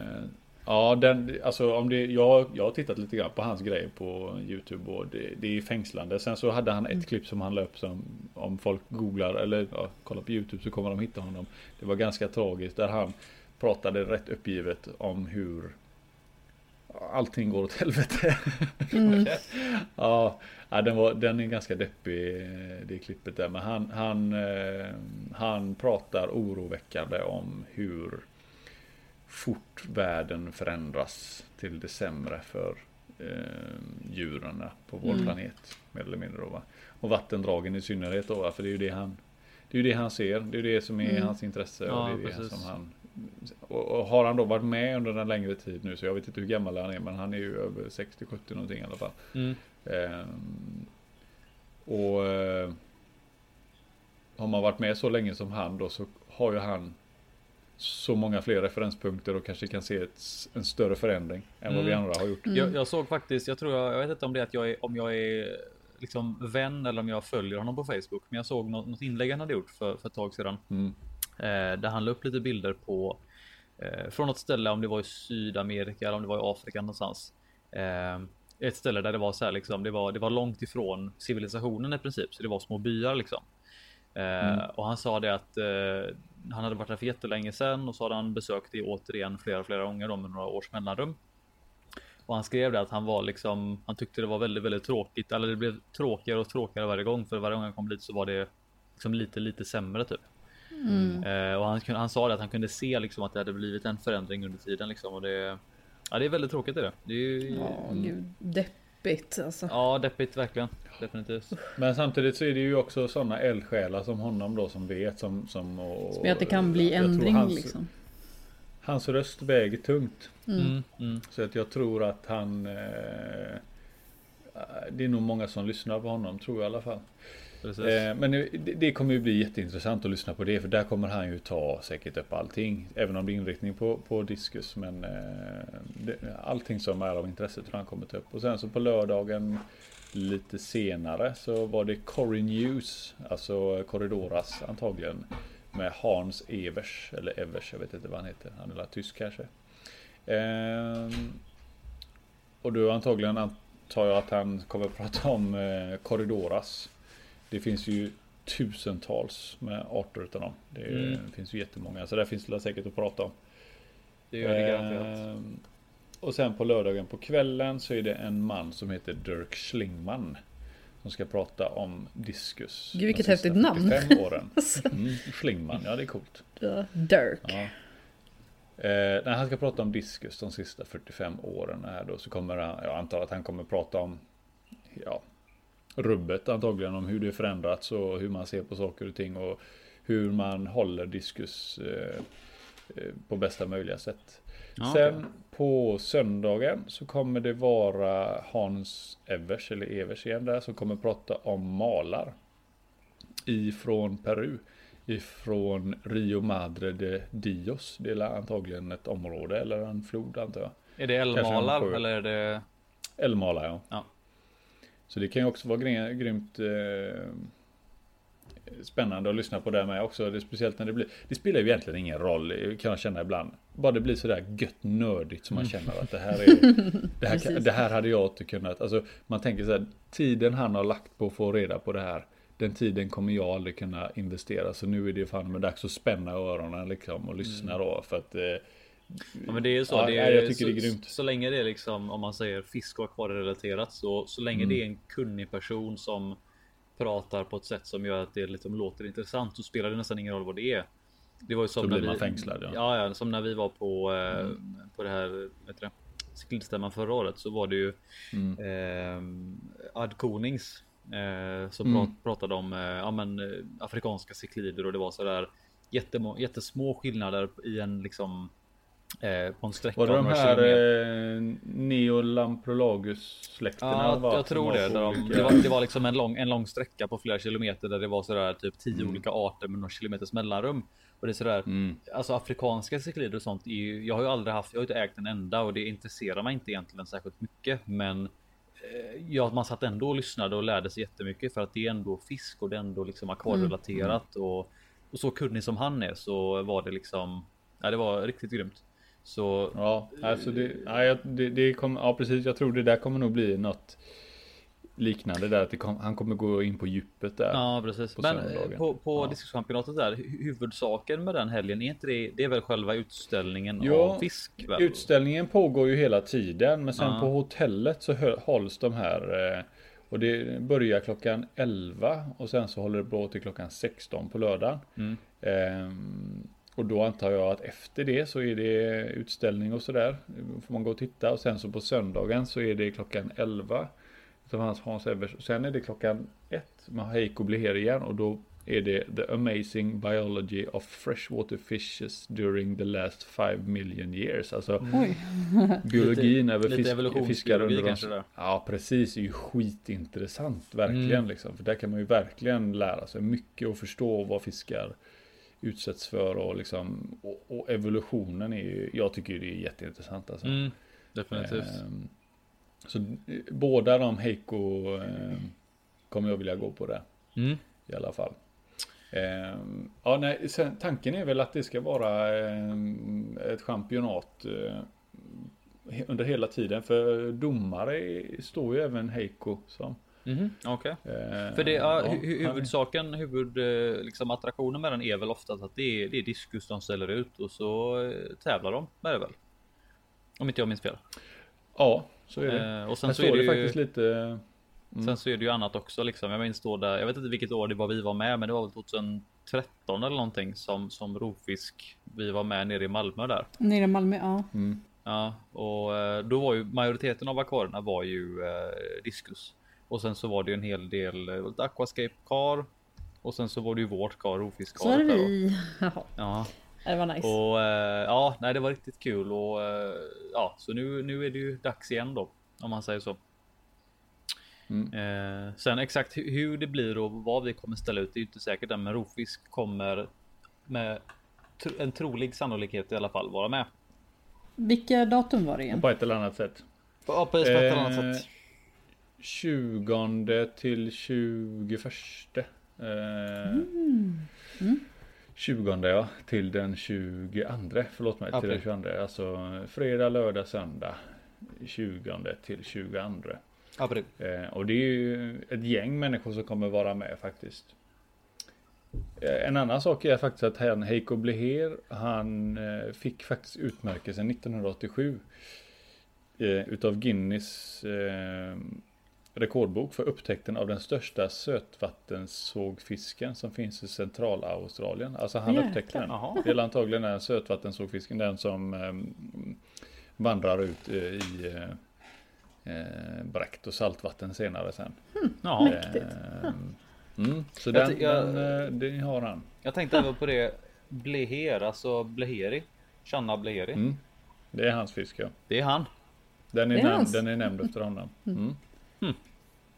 Ja, den, alltså om det, jag, jag har tittat lite grann på hans grejer på Youtube och det, det är fängslande. Sen så hade han ett Mm. klipp som han la upp som om folk googlar eller ja, kollar på Youtube så kommer de hitta honom. Det var ganska tragiskt där han pratade rätt uppgivet om hur allting går åt helvete. Mm. (laughs) ja, ja den, var, den är ganska deppig det klippet där. Men han, han, eh, han pratar oroväckande om hur fort världen förändras till det sämre för eh, djuren på vår Mm. planet. Mer eller mindre då, va? Och vattendragen i synnerhet då, va? för det är ju det han det är ju det han ser, det är det som är Mm. hans intresse. Ja, och det är det precis. som han, och, har han då varit med under en längre tid nu, så jag vet inte hur gammal han är, men han är ju över 60-70 någonting i alla fall. Mm. Ehm, och eh, har man varit med så länge som han då så har ju han så många fler referenspunkter och kanske kan se ett, en större förändring än vad vi Mm. andra har gjort. Mm. Jag, jag såg faktiskt, jag tror jag, jag vet inte om det är att jag är, om jag är liksom vän eller om jag följer honom på Facebook. Men jag såg något, något inlägg han hade gjort för, för ett tag sedan. Eh, där han la upp lite bilder på eh, från något ställe, om det var i Sydamerika eller om det var i Afrika någonstans. Eh, ett ställe där det var så här liksom, det var, det var långt ifrån civilisationen i princip, så det var små byar liksom. Mm. Och han sa det att eh, han hade varit där för jättelänge sedan och så hade han besökt det återigen flera, flera gånger då med några års mellanrum. Och han skrev det att han var liksom, han tyckte det var väldigt, väldigt tråkigt, eller det blev tråkigare och tråkigare varje gång, för varje gång han kom dit så var det liksom lite, lite sämre typ. Mm. Eh, och han, han sa det att han kunde se liksom att det hade blivit en förändring under tiden liksom och det. Ja, det är väldigt tråkigt är det. Det är ju. Ja, gud. Deppigt alltså. Ja, deppigt verkligen. Definitivt. Men samtidigt så är det ju också sådana eldsjälar som honom då som vet som... Som, och, Som att det kan bli ändring hans, liksom. Hans röst väger tungt. Mm. Mm, mm. Så att jag tror att han... Eh, det är nog många som lyssnar på honom, tror jag i alla fall. Precis. Eh, men det, det kommer ju bli jätteintressant att lyssna på det. För där kommer han ju ta säkert upp allting. Även om det är inriktning på, på diskus. Men eh, det, allting som är av intresse tror jag han kommer ta upp. Och sen så på lördagen lite senare så var det Corey News. Alltså Corridoras antagligen. Med Hans Evers. Eller Evers, jag vet inte vad han heter. Han är väl tysk kanske. Eh, och då antagligen antar jag att han kommer att prata om eh, Corridoras. Det finns ju tusentals med arter utav dem. Det är, Mm. finns ju jättemånga. Så där finns det säkert att prata om. det gör det garanterat. Ehm, och sen på lördagen på kvällen så är det en man som heter Dirk Schlingman. Som ska prata om diskus. Gud, vilket häftigt namn. 45 åren. (laughs) Alltså, Mm, Schlingman, ja det är coolt. Dirk. Ja. Eh, när han ska prata om diskus de sista 45 åren här då så kommer han, jag antar att han kommer prata om ja, rubbet antagligen om hur det förändrats och hur man ser på saker och ting och hur man håller diskus eh, eh, på bästa möjliga sätt. Ja, Sen okej. på söndagen så kommer det vara Hans Evers eller Evers igen där som kommer prata om malar. Ifrån Peru. Ifrån Rio Madre de Dios. Det är antagligen ett område eller en flod antar jag. Är det sjö. eller är det? Älgmalar ja. Ja. Så det kan ju också vara gry- grymt eh, spännande att lyssna på det med också. Det speciellt när det blir. Det spelar ju egentligen ingen roll kan jag känna ibland. Bara det blir sådär gött nördigt som man känner att det här är. (laughs) Det här, kan- det här hade jag inte kunnat. Alltså man tänker så här. Tiden han har lagt på att få reda på det här. Den tiden kommer jag aldrig kunna investera. Så nu är det fan med dags att spänna öronen liksom och lyssna då. För att eh, Ja, men det är ju så. Ja, det är, jag tycker så, det är grymt. Så länge det är liksom om man säger fisk och akvarierelaterat så så länge Mm. det är en kunnig person som pratar på ett sätt som gör att det liksom låter intressant så spelar det nästan ingen roll vad det är. Det var ju som Så när blir man vi, fängslad, ja. Ja, ja, som när vi var på eh, på det här heter det cykelstämman förra året så var det ju mm, eh, Ad Konings eh, som Mm. prat, pratade om eh, ja, men, eh, afrikanska ciklider och det var så där jättesmå skillnader i en liksom eh, på en sträcka Var det de här eh, Neolamprolagus-släkterna? Ja, jag tror det. de, det, var, det var liksom en lång, en lång sträcka på flera kilometer där det var sådär typ tio Mm. olika arter med några kilometers mellanrum. Och det är sådär, Mm. alltså afrikanska ciklider och sånt. Är ju, jag har ju aldrig haft, jag har inte ägt en enda och det intresserar mig inte egentligen särskilt mycket. Men eh, ja, man satt ändå och lyssnade och lärde sig jättemycket för att det är ändå fisk och det är ändå liksom akvarierelaterat och, och så kunnig som han är så var det liksom, ja det var riktigt grymt. Så Ja, alltså det, ja, det, det kommer, ja precis. Jag tror det där kommer nog bli något liknande där. Att kom, han kommer gå in på djupet där. Ja precis. på Men eh, på, på Ja. diskuschampionatet där, hu- huvudsaken med den helgen, är inte det, det är väl själva utställningen Ja, av fisk? Väl? Utställningen pågår ju hela tiden. Men sen Ja. på hotellet så hålls de här. eh, Och det börjar klockan 11 och sen så håller det på till klockan 16 på lördagen. Mm. Ehm, och då antar jag att efter det så är det utställning och sådär. Får man gå och titta och sen så på söndagen så är det klockan 11. Utav hans Hans Evers. Och Sen är det klockan 1 med Heiko Bleher igen och då är det The Amazing Biology of Freshwater Fishes During the last 5 million years. Alltså Oj. (laughs) biologin Lite- över lite fisk, fiskar under de... kanske där. Ja precis, det är ju skitintressant verkligen Mm. liksom. För där kan man ju verkligen lära sig mycket och förstå vad fiskar utsätts för och liksom och, och evolutionen är ju, jag tycker det är jätteintressant alltså. Mm, definitivt. Ehm, så eh, båda de Heiko eh, kommer jag vilja gå på det Mm. i alla fall. Ehm, ja, nej, sen, tanken är väl att det ska vara ehm, ett championat eh, under hela tiden. För domare står ju även Heiko som. Mhm, Okej. eh, För det, ja, huvudsaken, huvud, eh, liksom attraktionen med den är väl oftast att det är, det är diskus de ställer ut och så eh, tävlar de med det väl? Om inte jag minns fel. Ja, så är det. Eh, och sen Här så är det, det ju, faktiskt lite. mm. sen så är det ju annat också liksom. Jag minns då där, jag vet inte vilket år det var vi var med, men det var väl 2013 eller någonting som som rovfisk. Vi var med nere i Malmö där. Nere i Malmö, ja. Mm. Ja, och eh, då var ju majoriteten av akvarierna var ju eh, diskus. Och sen så var det ju en hel del eh, lite aquascape kar. Och sen så var det ju vårt kar, Så rovfiskkaret. är det vi. (laughs) Ja, det var nice. och eh, ja, nej, det var riktigt kul och eh, ja, så nu, nu är det ju dags igen då, om man säger så. Mm. Eh, sen exakt hu- hur det blir och vad vi kommer ställa ut, det är ju inte säkert än, men rovfisk kommer med tr- en trolig sannolikhet i alla fall vara med. Vilka datum var det igen? På ett eller annat sätt. Ja, på ett Eh, annat sätt. 20 till 21. Eh, Mm. Mm. 20 ja, till den 22. Förlåt mig, till April. den 22. Alltså fredag, lördag, söndag. 20 till 22. April. Eh, och det är ju ett gäng människor som kommer vara med faktiskt. Eh, en annan sak är faktiskt att han, Heiko Bleher, han eh, fick faktiskt utmärkelsen 1987. Eh, utav Guinness eh, rekordbok för upptäckten av den största sötvattensågfisken som finns i centralaustralien. Alltså han Jäklar. upptäckte den. Det är antagligen den sötvattensågfisken, den som eh, vandrar ut eh, i eh, eh, bräckt och saltvatten senare sen. Ja, Mäktigt. Eh, mm, så Jag den, jag- den, eh, den har han. jag tänkte även på det. Bleher, alltså Bleheri. Channa Bleheri. Mm, det är hans fisk ja. Det är han. Den är, är nämnd, den är nämnd efter honom. Mm.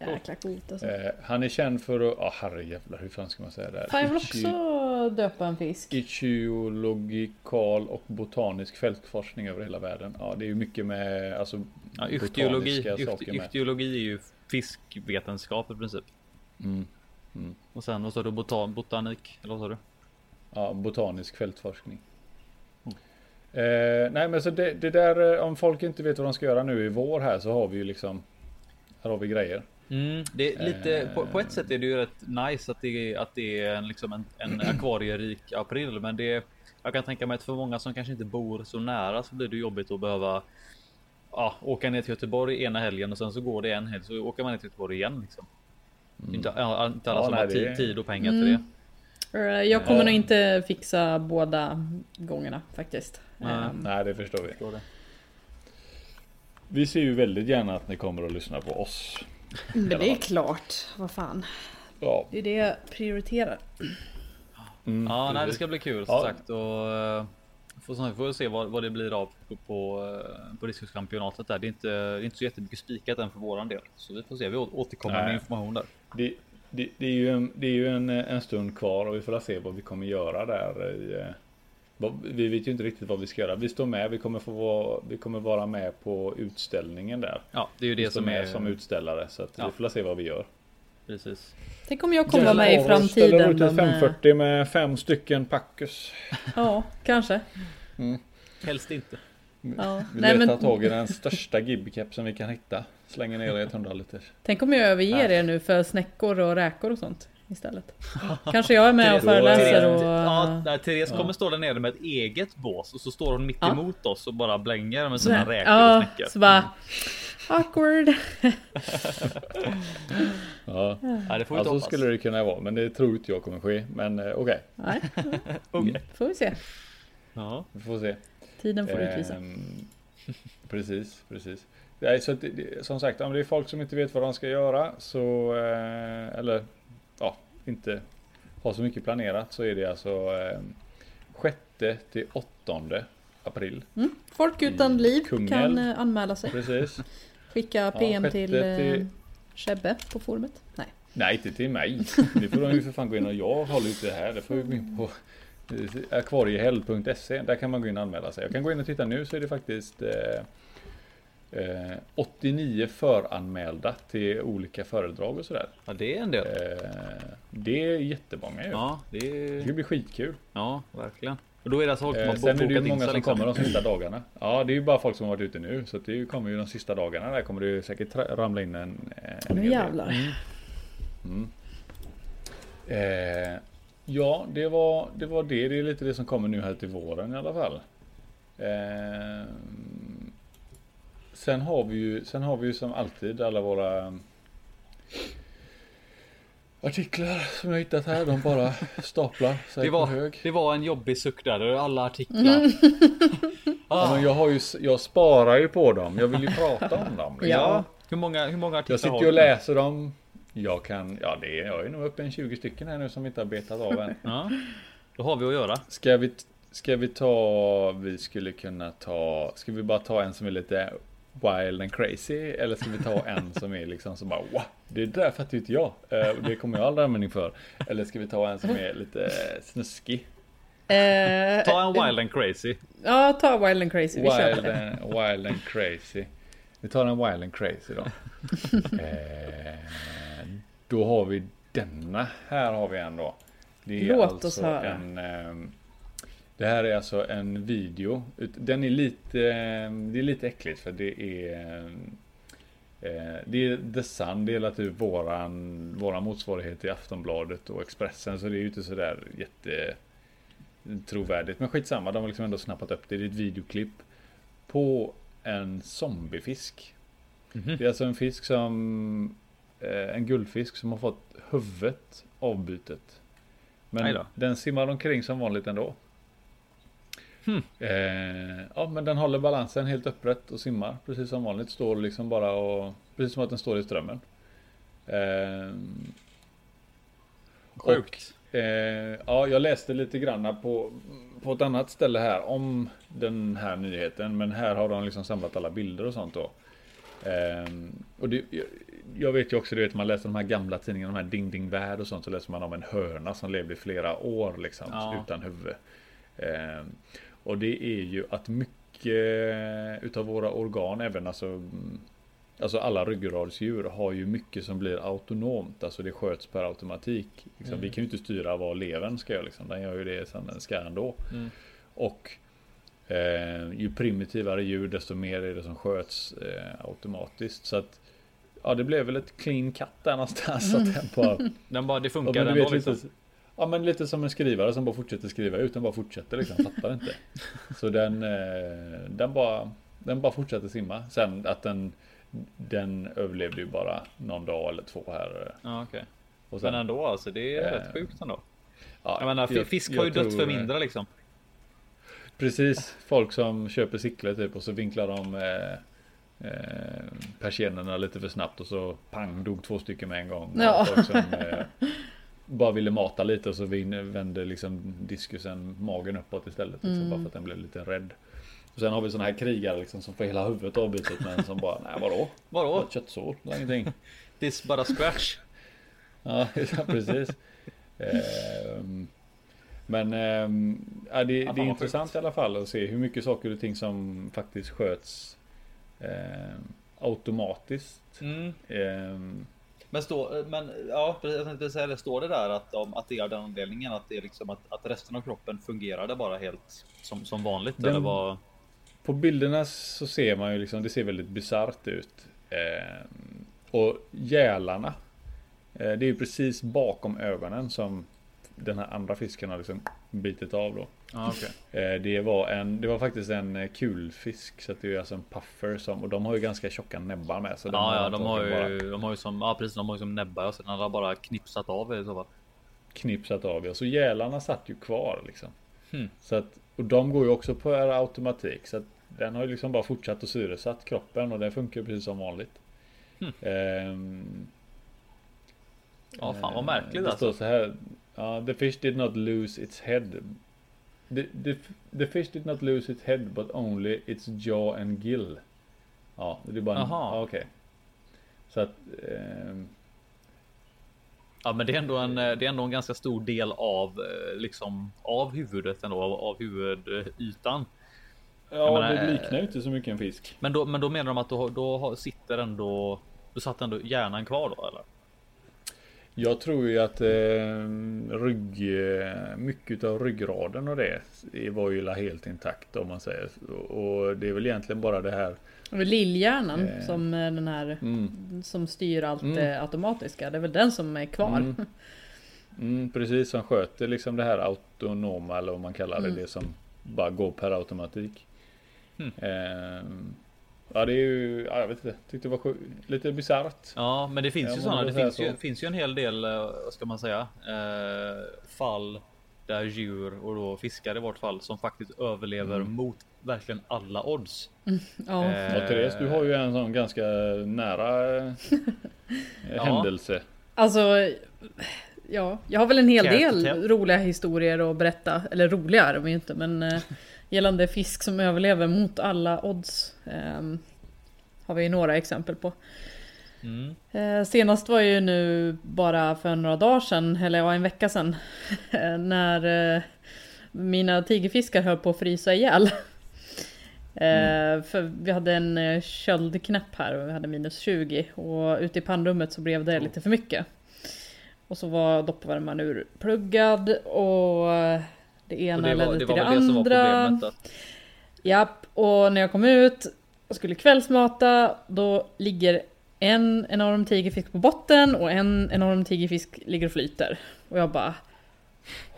Jäkla coolt alltså. Eh, han är känd för att, ja herrejävlar hur fan ska man säga det? här? Fan jag vill Ichi- också döpa en fisk. Ichiologikal och botanisk fältforskning över hela världen. Ja det är ju mycket med alltså Ja, Ychtiologi, botaniska ycht, saker med. ychtiologi är ju fiskvetenskap i princip. Mm. Och sen vad sa du? Botan, botanik? Eller vad sa du? Ja, botanisk fältforskning. Eh, nej men så det, det där eh, om folk inte vet vad de ska göra nu i vår här så har vi ju liksom Här har vi grejer. Mm, det är lite, Eh. på, på ett sätt är det ju rätt nice att det är, att det är en, liksom en, en (clears throat) akvarierik april. Men det jag kan tänka mig att för många som kanske inte bor så nära så blir det jobbigt att behöva ja, åka ner till Göteborg ena helgen och sen så går det en helg så åker man ner till Göteborg igen. Liksom. Inte, ja, inte alla Ja, som nej, har det tid, och pengar till Mm. det. Eh, Jag kommer Ja. nog inte fixa båda gångerna faktiskt. Nej. Ehm, Nej det förstår vi. Förstår det. Vi ser ju väldigt gärna att ni kommer att lyssna på oss. Men det är klart. Vad fan. Ja. Det är det jag prioriterar. Mm, Ja, nej, det ska bli kul som Ja. sagt. Och, eh, får, som sagt, får vi se vad, vad det blir av på, på, eh, på diskuskampionatet där. Det är, inte, det är inte så jättemycket spikat än för våran del. Så vi får se. Vi återkommer med Nej. information där. Det, det, det är ju, en, det är ju en, en stund kvar och vi får se vad vi kommer göra där. I, eh, vi vet ju inte riktigt vad vi ska göra. Vi står med, vi kommer, få vara, vi kommer vara med på utställningen där. Ja, det är ju det som är som utställare så att Ja. vi får se vad vi gör. precis. Tänk om jag kommer med i Ställer framtiden. ut då ett med- 540 med fem stycken Packus. Ja, kanske. Helst inte. Ja. Vi Nej, letar men, tag i den största gibkepsen vi kan hitta. Slänger ner i ett 100 liters. tänk om jag överger er nu för snäckor och räkor och sånt istället. Kanske jag är med och föreläser och... Ja, nej, Therese Ja. kommer stå där nere med ett eget bås och så står hon mitt Ja. emot oss och bara blänger med sina här, räkor och ja, snäckor. så bara... Awkward. (laughs) Ja, Ja, det får vi alltså skulle det kunna vara, men det tror inte jag kommer ske. Men eh, okej, Nej, (laughs) Okej. får vi se. Ja. vi får se. Tiden får utvisa. Ehm, (laughs) precis, precis. Nej, så som sagt, om det är folk som inte vet vad de ska göra så, eh, eller ja, inte har så mycket planerat så är det alltså eh, 6 till 8 april. Mm. Folk utan liv Kungälv. kan eh, anmäla sig. Precis. Skicka PM sjätte till eh, till- Sebbe på forumet. Nej. Nej, inte till mig. Det får de ju för fan gå in och jag håller inte det här. Det får vi gå in på eh, akvariehäll.se. Där kan man gå in och anmäla sig. Jag kan gå in och titta nu så är det faktiskt eh, eh, 89 föranmälda till olika föredrag och sådär. ja, det är en del. Eh, det är jättemånga ju. Ja, det Det är... ska bli skitkul. Ja, verkligen. Och då är det alltså folk som Eh, har sen är det ju många som liksom. kommer de sista dagarna. Ja, det är ju bara folk som har varit ute nu. Så det kommer ju de sista dagarna. Där kommer det ju säkert ramla in en, en Nu jävlar. Mm. Eh, ja, det var, det var det. Det är lite det som kommer nu här till våren i alla fall. Eh, sen har vi ju, sen har vi ju som alltid alla våra artiklar som jag hittat här. De bara (laughs) staplar sig Det på var, hög. det var en jobbig suck där. Alla artiklar. (laughs) Ja, ah, men jag, har ju, jag sparar ju på dem. Jag vill ju prata om dem. liksom. Ja. Hur många, hur många artiklar Jag sitter ju och läser dem. Jag kan, ja det är, jag är nog uppe en 20 stycken här nu som inte har betat av än. Ja, då har vi att göra. Ska vi, ska vi ta, vi skulle kunna ta, ska vi bara ta en som är lite wild and crazy? Eller ska vi ta en som är liksom så bara wow, det där fattar ju inte jag. Eh, och det kommer jag aldrig användning för. Eller ska vi ta en som är lite snuskig? Eh, Ta en wild and crazy. Ja, ta Wild and Crazy. Vi Wild and, wild and crazy. Vi tar en wild and crazy då. (laughs) eh, då har vi denna. Här har vi en då. Det är Låt alltså oss höra. En, ehm, det här är alltså en video. Den är lite, ehm, det är lite äckligt för det är eh, det är The Sun, det är typ våran, våran motsvarighet till Aftonbladet och Expressen. Så det är ju inte sådär jätte trovärdigt. Men skitsamma, de har liksom ändå snappat upp det. Det är ett videoklipp på en zombiefisk. Mhm. Det är alltså en fisk som eh, en guldfisk som har fått huvudet avbytet. Men den simmar omkring som vanligt ändå. Hmm. Eh, ja men den håller balansen helt upprätt och simmar precis som vanligt. Står liksom bara och precis som att den står i strömmen. Eh, Sjukt. Eh, ja, jag läste lite granna på, på ett annat ställe här om den här nyheten. Men här har de liksom samlat alla bilder och sånt då. Eh, och det, jag, vet ju också, du vet man läser de här gamla tidningarna, de här Ding Ding Värld och sånt. Så läser man om en höna som levde i flera år liksom Ja. utan huvud. Och det är ju att mycket utav våra organ, även alltså mm, Alltså alla ryggradsdjur har ju mycket som blir autonomt. Alltså det sköts per automatik. Liksom, Mm. Vi kan ju inte styra vad levern ska göra. Liksom. Den gör ju det som den ska ändå. Mm. Och eh, ju primitivare djur desto mer är det som sköts eh, automatiskt. Så att Ja det blev väl ett clean cut där någonstans. (laughs) Så att den bara, Den bara, det funkar ändå liksom. lite, ja men lite som en skrivare som bara fortsätter skriva ut. Den bara fortsätter liksom. Fattar inte. Så den, eh, den bara Den bara fortsätter simma. Sen att den Den överlevde ju bara någon dag eller två här. Ja, okej. Och sen, Men ändå alltså, det är Eh, rätt sjukt ändå. ja, Jag menar, jag- fisk jag har ju dött tror- för mindre liksom. Precis, folk som köper cyklar typ och så vinklar de eh, eh, persiennerna lite för snabbt och så pang dog två stycken med en gång. Ja. Folk som eh, bara ville mata lite och så vände liksom diskusen magen uppåt istället. Liksom, Mm. Bara för att den blev lite rädd. Och sen har vi såna här krigare liksom, som får hela huvudet avbytet men som bara, nej vadå? Vadå? Ett köttsår, det är ingenting. (laughs) This bara scratch. (laughs) Ja, (laughs) ja precis. Ehm, men ehm, ja, det, fan det är intressant i alla fall att se hur mycket saker och ting som faktiskt sköts ehm, automatiskt. Mm. Men, stå, men ja, precis, jag tänkte säga det. Står det där att, om, att det är av den anledningen att det är liksom att, att resten av kroppen fungerade bara helt som, som vanligt? Den- eller vad? på bilderna så ser man ju liksom, det ser väldigt bisarrt ut. Eh, och gälarna. Eh, det är ju precis bakom ögonen som den här andra fisken har liksom bitit av då. Okay. Eh, det var en, det var faktiskt en eh, kulfisk. Så det är alltså en puffer som, och de har ju ganska tjocka näbbar med. Så ja, ja de, har ju, bara... de har ju som, ja precis, de har ju som näbbar. Den har bara knipsat av i så fall. Knipsat av ja, så gälarna satt ju kvar liksom. Hmm. Så att, och de går ju också på automatik. Så att den har ju liksom bara fortsatt att syresatt kroppen och det funkar precis som vanligt. Hmm. Um, ja, fan vad märkligt det alltså. Står så här. Uh, the fish did not lose its head. The, the, the fish did not lose its head but only its jaw and gill. Ja, det är bara en, ja, okej. Så att um, Ja men det är ändå en, det är ändå en ganska stor del av eh, liksom av huvudet ändå av, av huvudytan. Ja menar, det liknar ju inte så mycket en fisk. Men då, men då menar de att då, då sitter ändå Då satt ändå hjärnan kvar då eller? Jag tror ju att eh, rygg, mycket av ryggraden och det var ju helt intakt om man säger. Och det är väl egentligen bara det här Lillhjärnan eh. som den här mm. som styr allt mm. det automatiska. Det är väl den som är kvar. Mm. mm precis som sköter liksom det här autonoma eller vad man kallar det. Mm. Det som bara går per automatik. Eh, ja det är ju, ja, jag vet inte, tyckte det var lite bisarrt. Ja men det finns ju sådana, det finns ju, finns ju en hel del, eh, vad ska man säga, eh, fall där djur och då fiskar i vårt fall som faktiskt överlever mm. mot verkligen alla odds. Mm, ja. Eh, ja, Therese, du har ju en sån ganska nära eh, (laughs) händelse. Alltså, ja, jag har väl en hel del roliga historier att berätta. Eller roliga är de ju inte, men eh, gällande fisk som överlever mot alla odds. Eh, har vi några exempel på. Mm. Eh, senast var ju nu bara för några dagar sedan, eller ja en vecka sedan. (laughs) när eh, mina tigerfiskar höll på att frysa ihjäl. Mm. För vi hade en köldknäpp här och vi hade minus 20 och ute i pannrummet så blev det lite för mycket. Och så var doppvärmaren urpluggad och det ena och det var, ledde till det, det andra. Det Japp, och när jag kom ut och skulle kvällsmata då ligger en enorm tigerfisk på botten och en enorm tigerfisk ligger och flyter. Och jag bara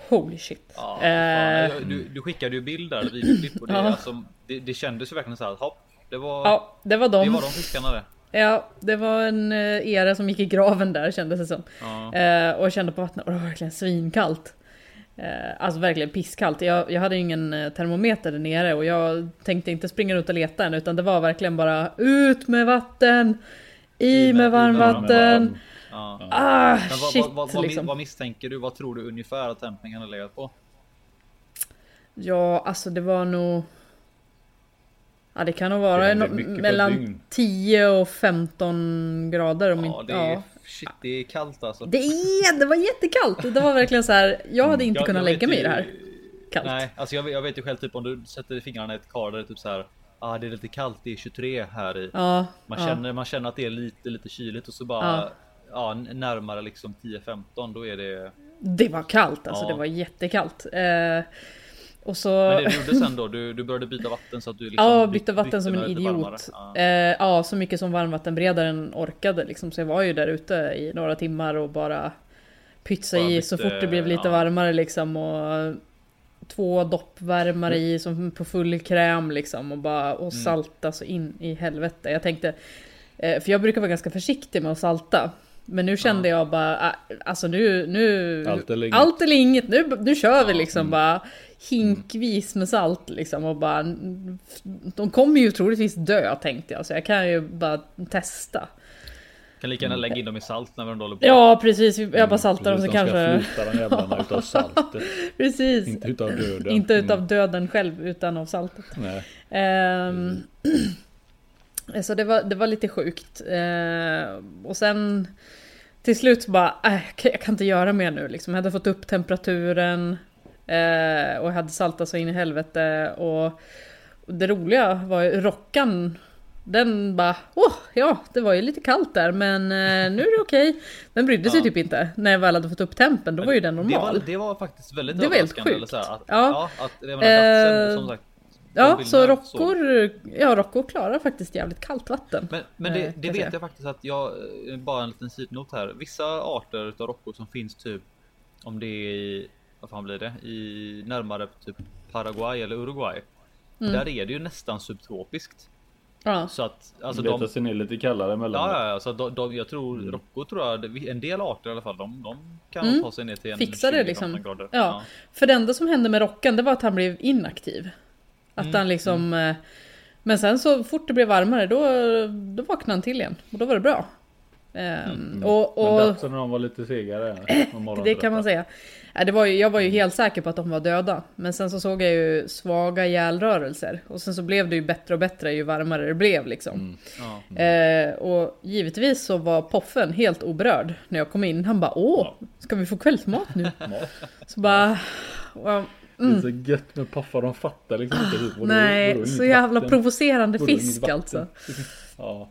Holy shit. Ja, eh, du, du skickade ju bilder, videoklipp och det, (laughs) ja. alltså, det, det kändes ju verkligen så här hopp. Det var, ja, det var de. Det var de fiskarna det. Ja, det var en eh, era som gick i graven där kändes det som. Ja. Eh, och jag kände på vattnet och det var verkligen svinkallt. Eh, alltså verkligen pisskallt. Jag, jag hade ingen eh, termometer där nere och jag tänkte inte springa ut och leta än utan det var verkligen bara ut med vatten! I med varmvatten. Ja. Ah, Men vad, shit, vad, vad, liksom. vad, misstänker du? Vad tror du ungefär att dämpningen har legat på? Ja, alltså det var nog... Ja, det kan nog vara mellan 10 och 15 grader. Om ja, det är, ja. Shit, det är kallt alltså. Det, är, det var jättekallt. Det var verkligen så här. Jag hade inte jag, kunnat jag lägga mig i det här. Kallt. Nej, alltså jag, jag vet ju själv typ om du sätter fingrarna i ett kar där det är typ så här ah, det är lite kallt, det är 23 här i. Ja, man, känner, man känner att det är lite, lite kyligt och så bara ja. ja närmare liksom 10-15 då är det. Det var kallt alltså, det var jättekallt. Eh, och så... Men det du gjorde sen då? Du, du började byta vatten så att du liksom Ja, bytte vatten som en idiot. Ja. Eh, ja. så mycket som varmvattenberedaren orkade liksom. Så jag var ju där ute i några timmar och bara pytsa i bytte, så fort det blev lite ja. varmare liksom. Och två doppvärmare i som på full kräm liksom och bara och mm. salta så in i helvete. Jag tänkte, eh, för jag brukar vara ganska försiktig med att salta. Men nu kände ja. jag bara, ah, alltså nu, nu allt eller inget, allt eller inget. Nu, nu kör vi liksom mm. bara hinkvis med salt liksom och bara De kommer ju troligtvis dö tänkte jag så jag kan ju bara testa. Kan lika gärna lägga in dem i salt när de håller på. Ja precis, jag bara mm, saltar dem så kanske... De ska flyta de jävlarna (laughs) utav saltet. precis. Inte utav döden. Inte utav mm. döden själv utan av saltet. Nej. Um, (clears throat) så det var, det var lite sjukt. Uh, och sen till slut så bara, äh, jag kan inte göra mer nu liksom. Jag hade fått upp temperaturen. Uh, och jag hade saltat så in i helvete. Och det roliga var ju rockan den bara, åh, ja, det var ju lite kallt där men eh, nu är det okej. Okay. Den brydde sig ja. typ inte när jag väl hade fått upp tempen, då var ju den normal. Det var, det var faktiskt väldigt det var helt sjukt. Eller så här, att, ja. ja att, det var platsen, som sagt, Ja, så rockor, ja, rockor klarar faktiskt jävligt kallt vatten. Men, men Eh, det, kan det vet jag faktiskt att jag, eh, bara en liten sidnot här. Vissa arter utav rockor som finns typ, om det är i, vad fan blir det? I närmare typ Paraguay eller Uruguay. Mm. Där är det ju nästan subtropiskt. Ja, Så att, alltså Letar de, sig ner lite kallare mellan. Ja, ja, ja, så de, de, jag tror Mm. rockor tror jag, en del arter i alla fall, de, de kan Mm. ta sig ner till en Fixa det 20 liksom. grader. Ja. För det enda som hände med Rockan det var att han blev inaktiv. Att Mm, han liksom... eh, Men sen så fort det blev varmare då, då vaknade han till igen. Och då var det bra. Ehm, och, Men och därför när de var lite segare. (clears throat) det kan man säga. Ja, det var ju, jag var ju helt säker på att de var döda. Men sen så såg jag ju svaga ihjälrörelser. Och sen så blev det ju bättre och bättre ju varmare det blev liksom. Mm. Ja. Eh, och givetvis så var Poffen helt oberörd när jag kom in. Han bara åh, ska vi få kvällsmat nu? (laughs) Så bara... ja, Det är så gött med paffar, de fattar liksom inte. Typ, nej, vadå, så jävla vatten? provocerande fisk alltså. (laughs) Ja.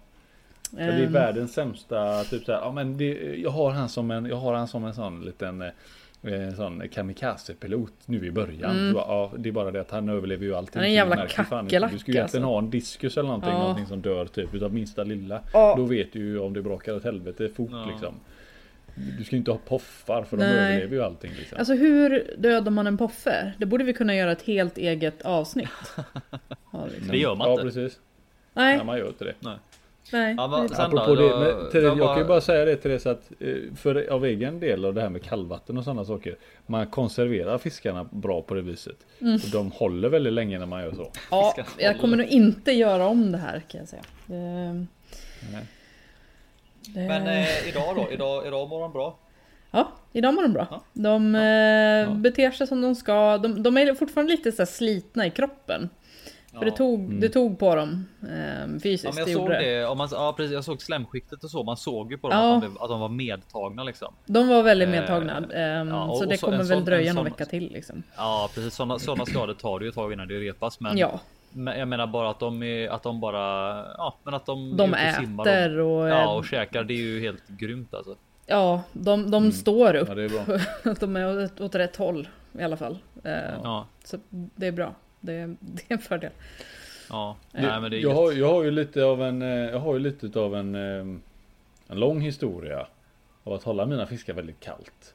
För det är Ehm, världens sämsta, typ såhär, ja men det, jag har han som en, jag har han som en sån liten eh, en sån kamikaze-pilot nu i början. Så bara, ja, det är bara det att han överlever ju allting. Mm. Han är en så jävla kackerlacka, Du skulle egentligen alltså. ha en diskus eller någonting, Ja. någonting som dör typ utav minsta lilla. Ja. Då vet du ju om det brakar åt helvete fort Ja. liksom. Du ska ju inte ha poffar för de Nej. överlever ju allting liksom. Alltså hur dödar man en poffe? Det borde vi kunna göra ett helt eget avsnitt. (laughs) Ja, liksom. Det gör man ja, inte. precis. Nej, Ja, man gör inte det. nej. Ja, men det- sen- Apropå då, det, då- men, Therese, jag bara- kan ju bara säga det Therese att eh, för av egen del och det här med kallvatten och sådana saker. Man konserverar fiskarna bra på det viset. Mm. Och de håller väldigt länge när man gör så. Ja, jag kommer nog inte göra om det här kan jag säga. Det, Nej. Det, Men eh, idag då? Idag, idag mår de bra? Ja, idag mår de bra. Ja. De eh, Ja. beter sig som de ska. De, de är fortfarande lite så här slitna i kroppen. För det, Ja. tog, Mm. det tog på dem eh, fysiskt. Ja, men jag det såg det. Om man, ja, precis, jag såg slemskiktet och så. Man såg ju på dem Ja. att, de, blev- att de var medtagna liksom. De var väldigt Eh, medtagna. ehm, ja, och- så och det så kommer väl sån- dröja någon vecka till liksom. Ja, precis. Sådana såna skador tar det ju ett tag innan det repas. Men, Ja, men jag menar bara att de är, att de bara, ja, men att de, de är ute och äter och, Ja, eh, och käkar. Det är ju helt grymt alltså. ja de, de står upp. Ja det är bra. (laughs) de är åt, åt rätt håll i alla fall. Eh, Ja, Så det är bra. Det, är- (laughs) det är en fördel. ja. Det, Nej, men det är jag, gött. har, jag har ju lite av en, eh, jag har ju lite av en, eh, en lång historia av att hålla mina fiskar väldigt kallt.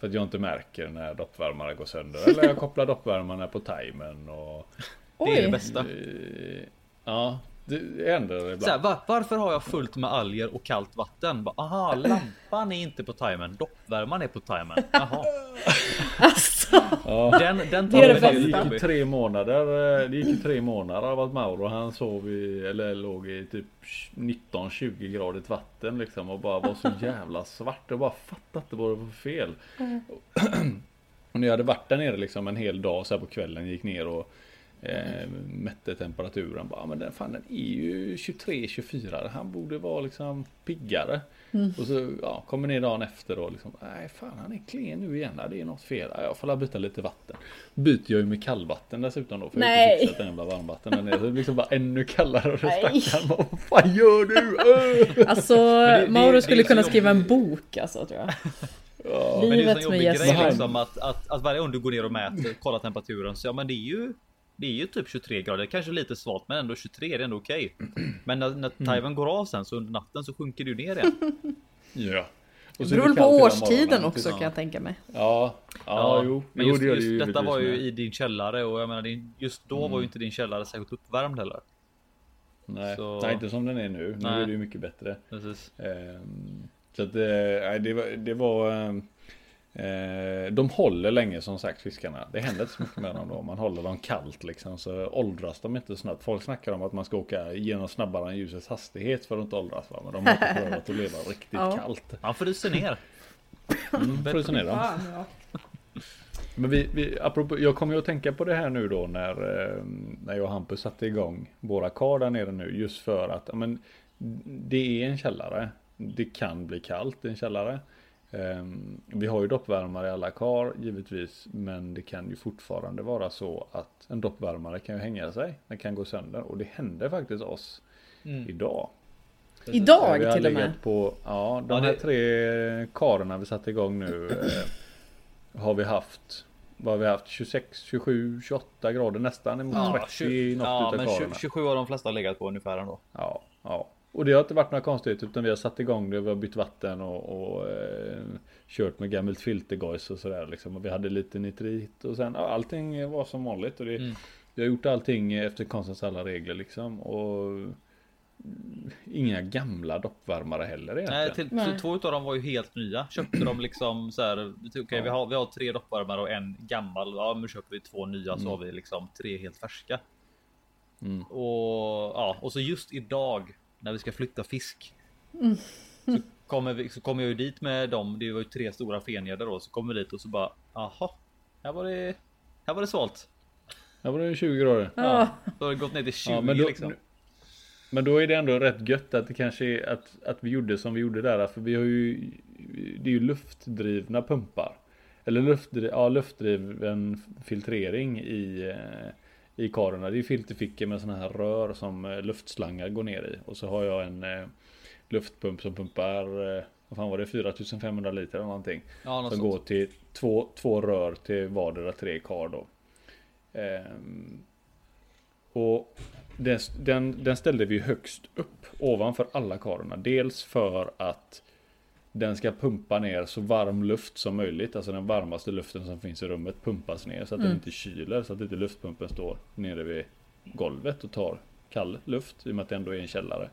För att jag inte märker när doppvärmarna går sönder. Eller jag kopplar doppvärmarna på timern och... Det är det Oj. bästa. Ja, det händer ibland. Så här, var, varför har jag fullt med alger och kallt vatten? Bara, Aha, lampan är inte på timern. Doppvärmaren är på timern. Jaha. (laughs) Alltså, Ja. Den, den Det är det tar det vi gick jobbig. tre månader. eh, Det gick ju tre månader av att Mauro han sov i, eller låg i typ 19-20 gradigt vatten liksom och bara var så (laughs) jävla svart. Jag bara fattade inte vad det var för fel. (clears throat) Och när jag hade varit där nere liksom en hel dag så här på kvällen gick ner och eh, mätte temperaturen. Bara, men den, fan, den är ju 23-24. Han borde vara liksom piggare. Och så ja, kommer ner dagen efter då liksom. Nej fan han är klen nu igen. Det är något fel. Ja, Jag får byta lite vatten. Byter jag ju med kallvatten dessutom då. För jag har Nej. inte fixat den jävla varmvatten det blir liksom bara ännu kallare. Och Nej. stackarn bara, vad fan gör du? Öh! (laughs) alltså det- Mauro det är skulle så kunna skriva en bok alltså tror jag. Ja. Men det är en Livet sån jobbig grej liksom att, att, att varje gång du går ner och mäter, kollar temperaturen. Så ja men det är ju det är ju typ 23 grader, kanske lite svalt men ändå 23 är ändå okej. (clears throat) Men när, när Mm. timern går av sen så under natten så sjunker det ju ner igen. (laughs) Ja. Och Det beror på årstiden också kan jag tänka mig. Ja, ja, jo. Men just, det det just ju detta var ju i din källare och jag menar din, just då Mm. var ju inte din källare särskilt uppvärmd heller. Nej, så- nej, inte som den är nu. Nu Nej. är det ju mycket bättre. Precis. Ehm, Så att det, nej, det var, det var ehm, eh, De håller länge som sagt fiskarna. Det händer inte så mycket med dem då. Man håller dem kallt liksom. Så åldras de inte snabbt. Folk snackar om att man ska åka igenom snabbare än ljusets hastighet för att inte åldras. Va? Men de har inte prövat att leva (laughs) riktigt Ja. kallt. Han fryser ner. Mm, fryser ner dem. Men vi, vi, apropå, jag kommer ju att tänka på det här nu då när, eh, när jag och Hampus satte igång våra kar där nere nu. Just för att ja, men, det är en källare. Det kan bli kallt i en källare. Eh, vi har ju doppvärmare i alla kar givetvis. Men det kan ju fortfarande vara så att en doppvärmare kan ju hänga sig. Den kan gå sönder. Och det hände faktiskt oss Mm. idag. Mm. Idag vi har till och med. På, ja, de Ja, här det- tre karorna vi satte igång nu eh, har vi haft vad har vi haft? 26, 27, 28 grader nästan emot Ja, 30 tju- i något ja utav men karlarna. 20, 27 har de flesta legat på ungefär ändå. Ja, ja. Och det har inte varit några konstigheter utan vi har satt igång det, vi har bytt vatten och, och eh, kört med gammalt filtergojs och sådär liksom. Och vi hade lite nitrit och sen ja, allting var som vanligt. Och det, Mm. Vi har gjort allting efter konstens alla regler liksom. Och inga gamla doppvärmare heller egentligen. Nej, till, Nej. två utav dem var ju helt nya. Köpte de liksom så här. Okej, Ja. vi, har, vi har tre doppvärmare och en gammal. Ja, men köper vi två nya så Mm. har vi liksom tre helt färska. Mm. Och ja, och så just idag när vi ska flytta fisk. Mm. Så kommer, vi, så kommer jag ju dit med dem. Det var ju tre stora fengärdar då. Så kommer vi dit och så bara. Aha, här var det. Här var det svalt. Ja, var det 20 grader. Ja. Då har det gått ner till 20 Ja, men, då, liksom. men då är det ändå rätt gött att det kanske är att, att vi gjorde som vi gjorde där. För vi har ju, det är ju luftdrivna pumpar. Eller luftdri, ja, luftdriven filtrering i, eh, i karorna. Det är filterfickor med sådana här rör som eh, luftslangar går ner i. Och så har jag en eh, luftpump som pumpar, eh, vad fan var det, 4500 liter eller någonting. Ja, något Som sånt. går till två, två rör till vardera tre kar då. Ehm, och den, den, den ställde vi högst upp ovanför alla karorna. Dels för att den ska pumpa ner så varm luft som möjligt. Alltså den varmaste luften som finns i rummet pumpas ner så att den Mm. inte kyler. Så att inte luftpumpen står nere vid golvet och tar kall luft. I och med att det ändå är en källare.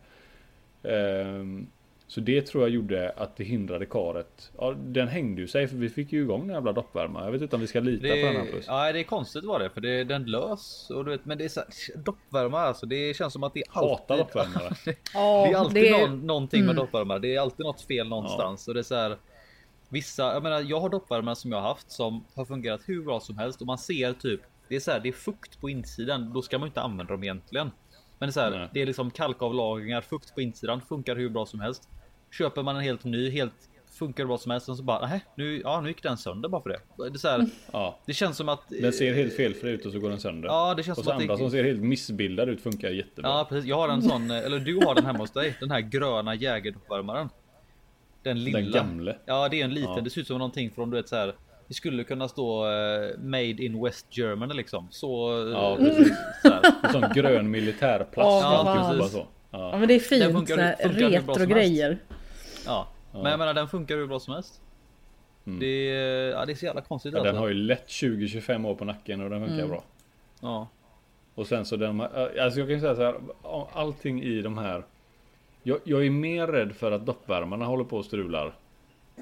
Ehm, så det tror jag gjorde att det hindrade karet. Ja, den hängde ju sig för vi fick ju igång den jävla doppvärmaren. Jag vet inte om vi ska lita Det på den här är, plus. ja, det är konstigt var det för det, den lös och du vet, men det är så här, (laughs) doppvärmare alltså. Det känns som att det är alltid, doppvärmare. (laughs) Ja, det är alltid det- någon, någonting med Mm. doppvärmare. Det är alltid något fel någonstans och det är så här. Vissa, jag menar, jag har doppvärmare som jag har haft som har fungerat hur bra som helst och man ser typ. Det är så här, det är fukt på insidan. Då ska man inte använda dem egentligen. Men det är så här, Nej. det är liksom kalkavlagringar, fukt på insidan, funkar hur bra som helst. Köper man en helt ny, helt funkar bra som helst och så bara, nej, nu, ja, nu gick den sönder bara för det. Det är så här, (laughs) Ja, det känns som att. den ser helt felfri ut och så går den sönder. Ja, det känns och som så att andra det- som ser helt missbildade ut funkar jättebra. Ja precis, jag har en sån, eller du har den hemma hos dig. Den här gröna jägerdoppvärmaren. Den lilla. Den gamle. Ja det är en liten, Ja. det ser ut som någonting från du vet så här. Det skulle kunna stå eh, Made in West Germany liksom. Så... eh, Ja, precis. så här. En sån grön militärplast. Ja, precis. så. Ja Ja. men det är fint, funkar- funkar bra som retro-grejer. Ja. Men jag menar den funkar hur bra som helst. Mm. Det, är, ja, det är så jävla konstigt Ja, alltså. den har ju lätt 20-25 år på nacken och den funkar Mm. bra. Ja. Och sen så den, alltså jag kan ju säga så här, allting i de här. Jag, jag är mer rädd för att doppvärmarna håller på och strular.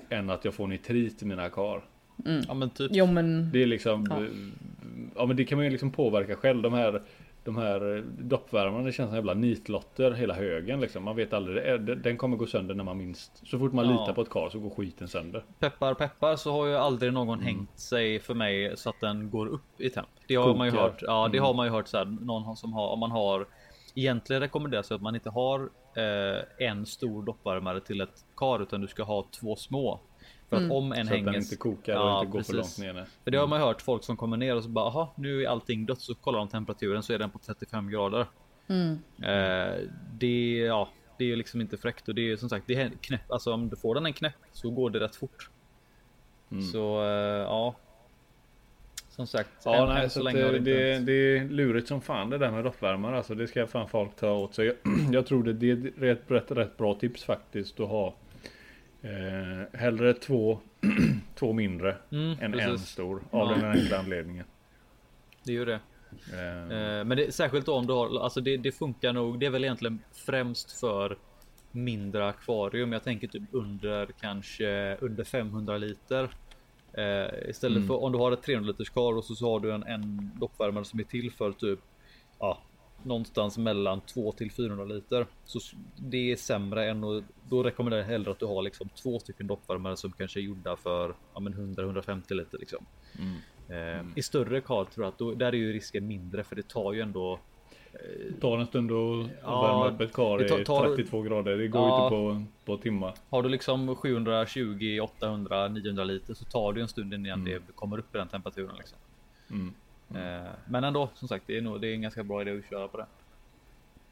Än att jag får nitrit i mina kar. ja men typ. Jo men... Det är liksom, Ja. ja. ja men det kan man ju liksom påverka själv. De här, de här doppvärmarna, det känns som jävla nitlotter hela högen liksom. Man vet aldrig, är- den kommer gå sönder när man minst. Så fort man Ja. litar på ett kar så går skiten sönder. Peppar peppar så har ju aldrig någon Mm. hängt sig för mig så att den går upp i temp. Det har man ju Kokar. hört. Ja, det Mm. har man ju hört så här. Någon som har om man har egentligen rekommenderas att man inte har eh, en stor doppvärmare till ett kar utan du ska ha två små. För att Mm. om en så att hänger. den inte kokar och Ja, inte går för precis. långt ner. nej. För det har man ju hört folk som kommer ner och så bara aha, nu är allting dött så kollar de temperaturen så är den på 35 grader. Mm. Eh, det, ja, det är ju liksom inte fräckt och det är som sagt, det är knäpp. Alltså om du får den en knäpp så går det rätt fort. Mm. Så eh, ja. Som sagt, Ja, än, nej, än så så att, länge det, det det är lurigt som fan det där med doppvärmare. Alltså det ska fan folk ta åt sig. Jag, (clears throat) jag tror det, det är ett rätt, rätt, rätt bra tips faktiskt att ha. Eh, hellre två, (clears throat) två mindre Mm, än precis. en stor. Av Ja. den enkla anledningen. Det är ju det. Eh, Eh, men det, särskilt om du har, alltså det, det funkar nog. Det är väl egentligen främst för mindre akvarium. Jag tänker typ under kanske under 500 liter. Eh, istället Mm. för om du har ett 300 liters kar och så, så har du en, en doppvärmare som är till för typ ja, någonstans mellan 2 till 400 liter. Så det är sämre än och då rekommenderar jag hellre att du har liksom två stycken doppvärmare som kanske är gjorda för ja, men 100-150 liter liksom. mm. Eh, I större kar tror jag att då, där är ju risken mindre för det tar ju ändå Det tar en stund att Ja, värma upp ett kar det tar- i tar- 32 grader. Det går Ja. inte på, på timmar. Har du liksom 720, 800, 900 liter så tar det en stund innan Mm. det kommer upp i den temperaturen. Liksom. Mm. Eh, men ändå som sagt, det är, nog, det är en ganska bra idé att köra på det.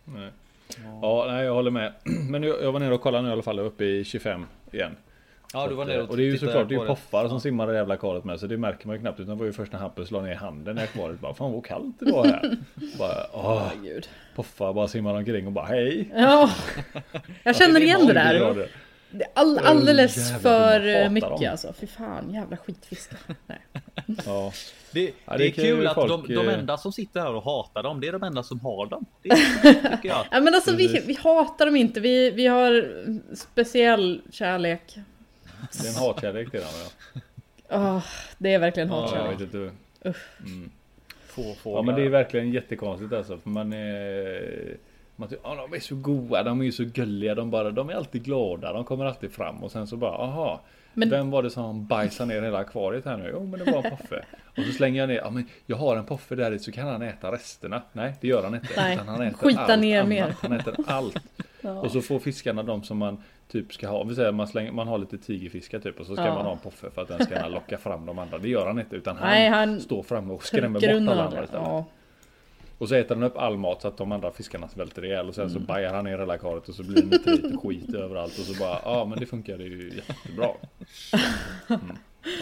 Nej. Ja, nej, jag håller med. (clears throat) Men jag, jag var nere och kollade nu i alla fall uppe i 25 igen. Ja, du var nere och och det är ju såklart det är ju det. poffar som simmar i det jävla akvariet med så det märker man ju knappt utan det var ju först när Hampus la ner handen i akvariet bara Fan vad kallt det var här. (laughs) bara åh, Gud. poffar bara simmar omkring och bara hej. Ja, (laughs) jag känner igen det där. Är all, alldeles jävla för. Hatar mycket dem. alltså. Fy fan, jävla skitfiskar. (laughs) Ja. Det, Ja, det det är ju kul att folk, de, de eh, enda som sitter här och hatar dem, det är de enda som har dem. Det (laughs) tycker jag. Ja, men alltså vi, vi hatar dem inte. Vi, vi har speciell kärlek. Det är en hatkärlek till dem ja. Åh, (laughs) det är verkligen ja jag hatkärlek. vet inte. Mm. Få, få Ja men det är verkligen jättekonstigt alltså. För man är... Man tycker, ah, de är så goa, de är så gulliga, de, bara, de är alltid glada, de kommer alltid fram och sen så bara aha. Men- Vem var det som bajsade ner hela akvariet här nu? Jo men det var en poffe. Och så slänger jag ner, ja men jag har en poffe där i så kan han äta resterna. Nej det gör han inte. Nej, utan han äter skita allt ner annat. mer. Han äter allt. (laughs) Ja. Och så får fiskarna de som man typ ska ha. Om vi säger man, slänger, man har lite tigerfiskar typ och så ska Ja. man ha en poffe för att den ska locka fram de andra. Det gör han inte utan han, Nej, han står framme och skrämmer bort alla andra. Ja. Och så äter den upp all mat så att de andra fiskarna svälter ihjäl och sen så bajar han ner hela karet och så blir det nitrit och skit överallt och så bara ja men det funkar ju jättebra.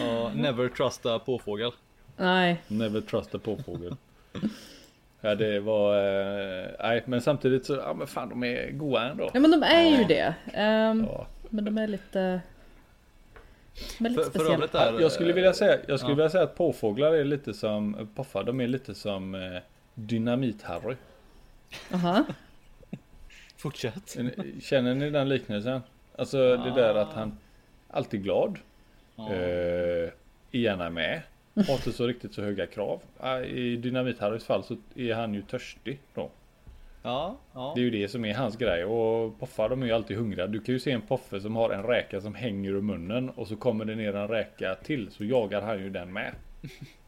Ja, never trusta påfågel. Nej. Never trust a påfågel. Ja det var, eh, nej men samtidigt så, ja men fan de är goa ändå. Ja men de är ju det. Ehm, Ja. Men de är lite... De är lite För, för speciella. där. Jag skulle vilja säga, jag skulle Ja. vilja säga att påfåglar är lite som, poffar de är lite som eh, Dynamit-Harry. Aha. (laughs) Fortsätt. Känner ni den liknelsen? Alltså det där att han alltid glad. Ja. Eh, gärna med. Har inte så riktigt så höga krav. Ah, I Dynamit-Harrys fall så är han ju törstig då. Ja, ja. Det är ju det som är hans grej. Och poffar de är ju alltid hungriga. Du kan ju se en poffe som har en räka som hänger ur munnen. Och så kommer det ner en räka till. Så jagar han ju den med. (laughs)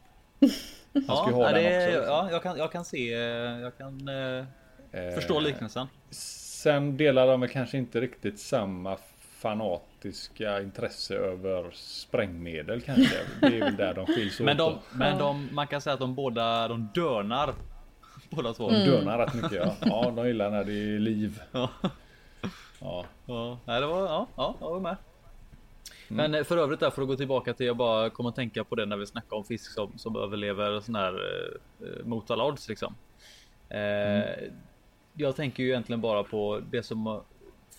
Han ska ju ha ja, den det, också. Liksom. ja, jag kan, jag kan se, eh, jag kan eh, Eh, förstå liknelsen. Sen delar de kanske inte riktigt samma fanatiska intresse över sprängmedel kanske. Det är väl där de skiljs åt. Men, de, men de, man kan säga att de båda, de dörnar. (laughs) Båda två. De dönar rätt mycket ja. Ja, de gillar när det är liv. Ja. Ja. Ja, det var, ja, ja, jag var med. Mm. Men eh, för övrigt där för att gå tillbaka till jag bara kommer att tänka på det när vi snackar om fisk som, som överlever sån här eh, mot alla odds liksom. Eh, Mm. Jag tänker ju egentligen bara på det som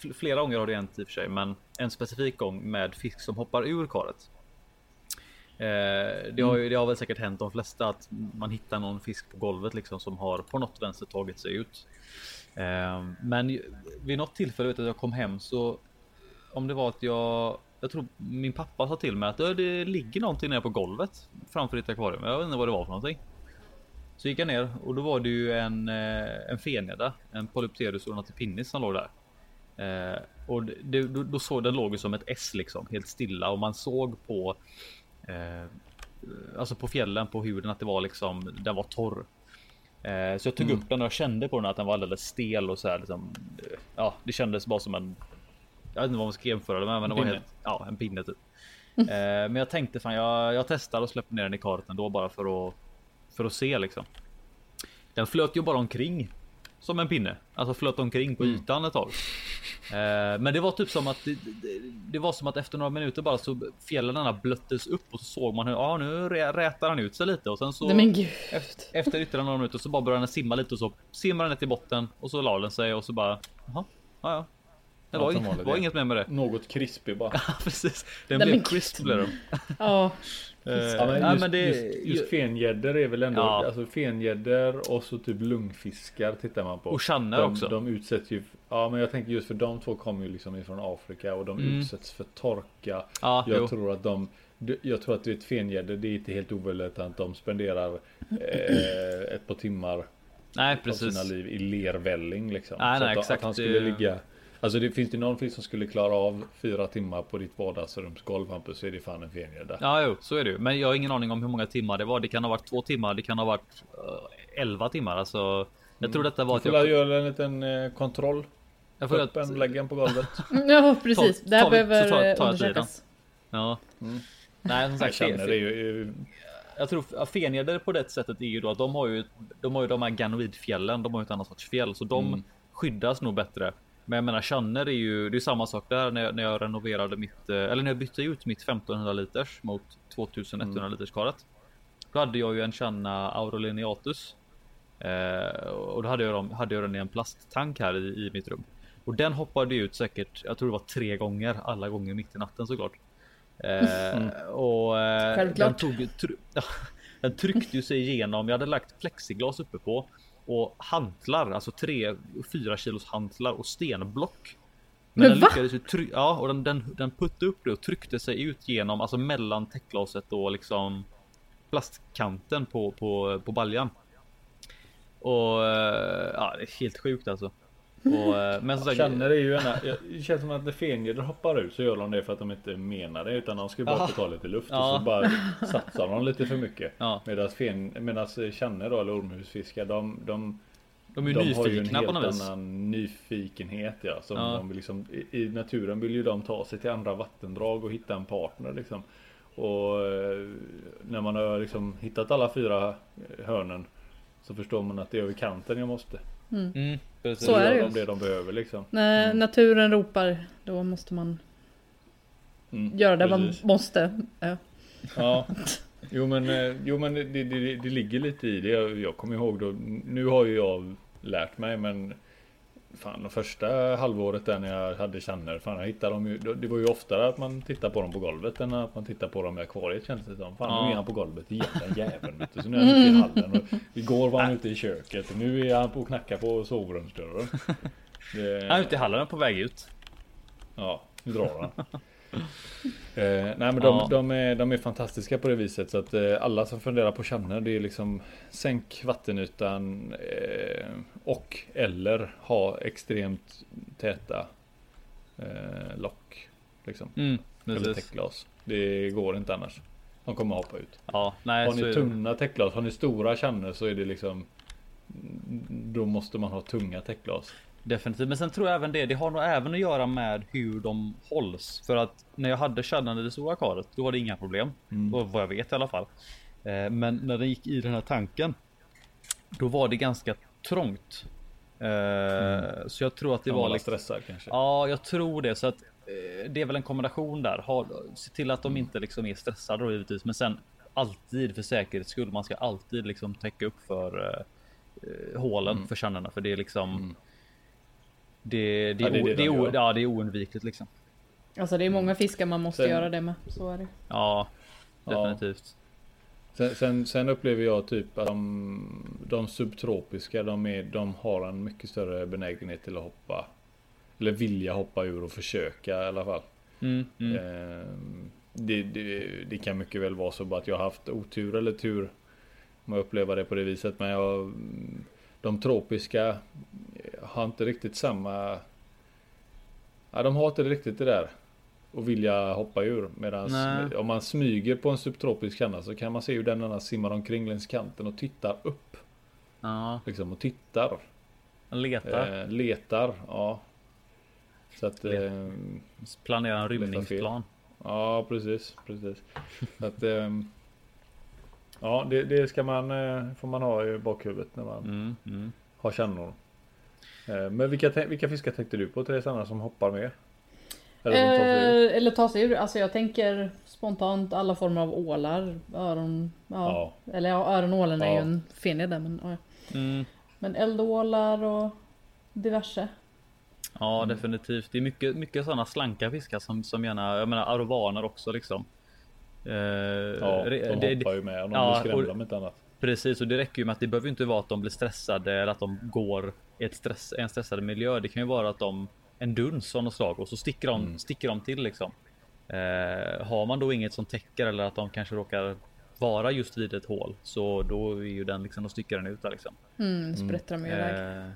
fl- flera gånger har det hänt i och för sig, men en specifik gång med fisk som hoppar ur karet. Eh, det, har ju, det har väl säkert hänt de flesta att man hittar någon fisk på golvet liksom som har på något vänster tagit sig ut. Eh, men vid något tillfälle vet jag att jag kom hem så om det var att jag jag tror min pappa sa till mig att "Ö, det ligger någonting nere på golvet framför ditt akvarium. Jag vet inte vad det var för någonting. Så gick jag ner och då var det ju en, eh, en feneda, en Polypterus ornatipinnis som låg där. Eh, och det, då, då såg den låg som ett S liksom, helt stilla och man såg på eh, Alltså på fjällen på huden att det var liksom, den var torr. Eh, så jag tog upp den och jag kände på den att den var alldeles stel och så här liksom. eh, Ja, det kändes bara som en jag vet inte vad man ska jämföra det med, men det var Pinne. helt, ja, en pinne typ. Eh, men jag tänkte fan, jag, jag testar och släpper ner den i karet ändå bara för att för att se liksom. Den flöt ju bara omkring som en pinne, alltså flöt omkring på Mm. ytan ett tag. Eh, men det var typ som att det, det, det var som att efter några minuter bara så fjällen blöttes upp och så såg man hur ja, nu rä- rätar han ut sig lite och sen så Nej men gud. efter, efter ytterligare några minuter så bara började den simma lite och så simmar den ner till botten och så la den sig och så bara jaha, ja, ja. Det Ja, var, inget, var ja. inget mer med det. Något krispig bara. (laughs) Ja, precis. Den Nej, blev crisp blev den. Ja. Eh, Ja, men just, men det, just, just fengäddor är väl ändå, Ja. alltså fengäddor och så typ lungfiskar tittar man på. Och channer också. De utsätts ju, ja men jag tänker just för de två kommer ju liksom ifrån Afrika och de Mm. utsätts för torka. ja, Jag jo. tror att de, jag tror att du vet fengäddor, det är inte helt oväldigt att de spenderar eh, ett par timmar Nej, av sina liv i lervälling liksom. Nej, så nej, att, exakt. att han skulle ligga Alltså det finns det någon fisk som skulle klara av fyra timmar på ditt vardagsrumsgolv Hampus så är det fan en fengädda. Ja, jo, så är det ju. Men jag har ingen aning om hur många timmar det var. Det kan ha varit två timmar. Det kan ha varit uh, 11 timmar. Alltså, jag tror detta var Du får jag... jag. göra en liten eh, kontroll. Jag Få får upp en, att, lägg den på golvet. (laughs) (laughs) Ja precis. Ta- det här behöver tar- eh, tar jag undersökas. ja. Mm. Nej, som Jag sagt. känner fe- det är ju. Jag tror fenjäder på det sättet är ju då att de har ju. De har ju de här ganoidfjällen. De har ju ett annat sorts fjäll så de Mm. skyddas nog bättre Men jag menar Channer är ju, det är samma sak där när jag, när jag renoverade mitt, eh, eller när jag bytte ut mitt 1500 liters mot 2100 mm. liters karet. Då hade jag ju en Channa Aurolineatus. Eh, och då hade jag, dem, hade jag den i en plasttank här i, i mitt rum. Och den hoppade ut säkert, jag tror det var tre gånger, alla gånger mitt i natten såklart. Eh, mm. Och eh, Självklart. Den, tog, tr (laughs) den tryckte ju sig igenom, jag hade lagt plexiglas uppe på och hantlar, alltså 3-4 kilos hantlar och stenblock. Men, Men den va? lyckades ju trycka, ja och den, den, den puttade upp det och tryckte sig ut genom, alltså mellan täckglaset och liksom plastkanten på, på, på baljan. Och eh, ja, det är helt sjukt alltså. Och, eh, men som sagt, känner det ju gärna, (laughs) det känns som att när fenjeder hoppar ut så gör de det för att de inte menar det utan de ska bara få ta lite luft ja. och så bara (laughs) satsar de lite för mycket. Ja. Medan fen, medans känner då eller ormhusfiskar de, de de är ju de nyfikna har ju en helt på något vis. annan nyfikenhet ja. Som ja. De liksom, i, I naturen vill ju de ta sig till andra vattendrag och hitta en partner liksom. Och eh, när man har liksom hittat alla fyra hörnen så förstår man att det är över kanten jag måste. Mm. Mm, så är det ju. det de behöver liksom. När mm. naturen ropar då måste man mm, göra det precis. man måste. Ja. ja. (laughs) Jo men, eh, jo, men det, det, det, ligger lite i det. Jag, jag kommer ihåg då. Nu har ju jag lärt mig men Fan, de första halvåret där när jag hade känner, fan jag hittade dem ju, Det var ju oftare att man tittar på dem på golvet än att man tittar på dem i akvariet kändes det som. Fan ja. nu är han på golvet igen den (laughs) jäveln. Så nu är han ute i hallen. Och igår var han ute i köket och nu är han på och knackar på sovrumsdörren. (laughs) Det... Han är ute i hallen på väg ut. Ja, nu drar han. (laughs) Eh, nej men de, ja. de, är, de är fantastiska på det viset så att eh, alla som funderar på känner det är liksom Sänk vattenytan eh, Och eller ha extremt täta eh, lock. Liksom. Mm, eller täckglas. Det går inte annars. De kommer hoppa ut. Ja, nej, har ni tunna täckglas, har ni stora känner så är det liksom Då måste man ha tunga täckglas. Definitivt, men sen tror jag även det. Det har nog även att göra med hur de hålls. För att när jag hade kärnan i det stora karet, då var det inga problem. Mm. Vad jag vet i alla fall. Eh, men när den gick i den här tanken, då var det ganska trångt. Eh, mm. Så jag tror att det de var lite stressad kanske. Ja, jag tror det. Så att eh, det är väl en kombination där. Ha, se till att de mm. inte liksom är stressade då givetvis, men sen alltid för säkerhets skull. Man ska alltid liksom täcka upp för uh, hålen mm. för kärnorna, för det är liksom mm. Det, det, ja, det, är, det, är, ja, det är oundvikligt liksom. Alltså det är många fiskar man måste sen, göra det med. Så är det. Ja, definitivt. Sen, sen, sen, upplever jag typ att de, de subtropiska, de, är, de har en mycket större benägenhet till att hoppa. Eller vilja hoppa ur och försöka i alla fall. Mm, mm. Eh, det, det, det, kan mycket väl vara så bara att jag har haft otur eller tur. Om jag upplever det på det viset. Men jag, de tropiska har inte riktigt samma... Ja, de har inte riktigt det där. Och vilja hoppa ur. Medan om man smyger på en subtropisk kanna så kan man se hur den annars simmar omkring längs kanten och tittar upp. Ja. Liksom och tittar. Letar. Eh, letar, ja. Så att... Eh, Planera en rymningsplan. Ja, precis. precis. så att, eh, ja, det, det, ska man, eh, får man ha i bakhuvudet när man mm, mm. har kännor. Eh, men vilka, vilka fiskar tänkte du på Therese Anna som hoppar mer? Eller, som tar sig ur? Eh, eller tar sig ur. Alltså jag tänker spontant alla former av ålar. Öron. Ja. ja. Eller ja, öronålen ja. är ju en fenig där men ja. Mm. Men eldålar och diverse. Ja mm. definitivt. Det är mycket, mycket sådana slanka fiskar som, som gärna, jag menar arovaner också liksom. Eh, ja, de det, hoppar ju med om de ja, blir skrämda om inte annat. Precis och det räcker ju med att det behöver inte vara att de blir stressade eller att de går i ett stress, en stressad miljö. Det kan ju vara att de en duns av något slag och så sticker de, mm. sticker de till liksom. Eh, har man då inget som täcker eller att de kanske råkar vara just vid ett hål så då är ju den liksom, då sticker den ut där liksom. Mm, sprätter de iväg. Eh,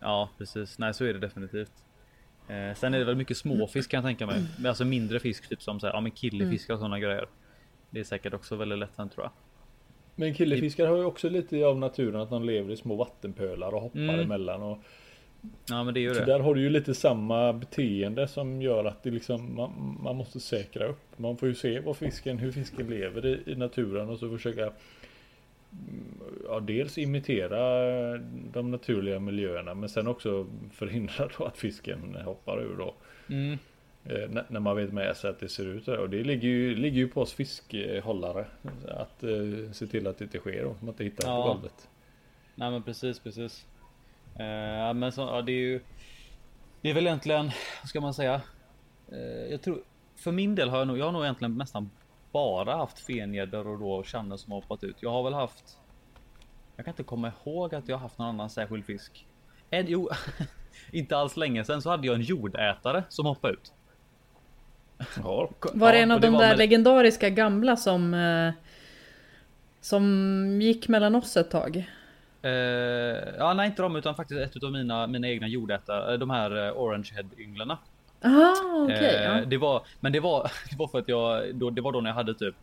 ja precis, nej så är det definitivt. Eh, sen är det väl mycket småfisk kan jag tänka mig. Alltså mindre fisk typ som så här, ja men killefiskar och sådana grejer. Det är säkert också väldigt lätt hänt tror jag. Men killefiskar har ju också lite av naturen att de lever i små vattenpölar och hoppar mm. emellan. Och ja men det ju så det. där har du ju lite samma beteende som gör att det liksom man, man måste säkra upp. Man får ju se vad fisken, hur fisken lever i, i naturen och så försöka ja, dels imitera de naturliga miljöerna men sen också förhindra då att fisken hoppar ur då. Mm. Eh, när- man vet med sig att det ser ut här. Och det ligger ju, ligger ju på oss fiskhållare att eh, se till att det inte sker då. Att man inte hittar Ja. på golvet. Nej men precis, precis. Eh, men så, ja, det är ju. Det är väl egentligen, vad ska man säga? Eh, jag tror, för min del har jag nog, jag har nog egentligen nästan bara haft fengäddor och då känner som har hoppat ut. Jag har väl haft. Jag kan inte komma ihåg att jag har haft någon annan särskild fisk. En, jo, (laughs) inte alls länge sedan så hade jag en jordätare som hoppade ut. Ja. Var det en av det de där med- legendariska gamla som eh, Som gick mellan oss ett tag? Eh, ja, nej, inte de utan faktiskt ett av mina, mina egna jordätare, de här eh, orange head ynglarna. Ah, okej. Eh, ja. det var, men det var, (laughs) det var för att jag, då, det var då när jag hade typ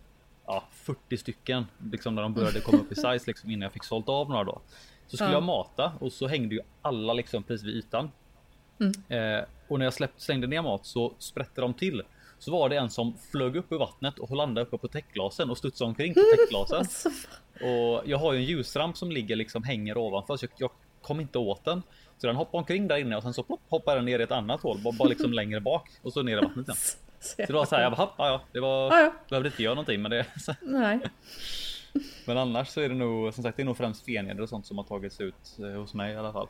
ja, 40 stycken, liksom när de började komma upp i size (laughs) liksom innan jag fick sålt av några då. Så skulle Ja. jag mata och så hängde ju alla liksom precis vid ytan. Mm. Eh, och när jag släppte, slängde ner mat så sprätte de till. Så var det en som flög upp ur vattnet och landade uppe på täckglasen och studsade omkring på täckglasen. Alltså, Och jag har ju en ljusramp som ligger liksom hänger ovanför så jag, jag kom inte åt den. Så den hoppade omkring där inne och sen så plopp, hoppade den ner i ett annat hål, bara, liksom (laughs) längre bak och så ner i vattnet igen. Så det var så här, jag bara, "Hopp, ja, det var, Ja, ja. behövde inte göra någonting men det. (laughs) Nej. Men annars så är det nog som sagt, det är nog främst feneder och sånt som har tagits ut eh, hos mig i alla fall.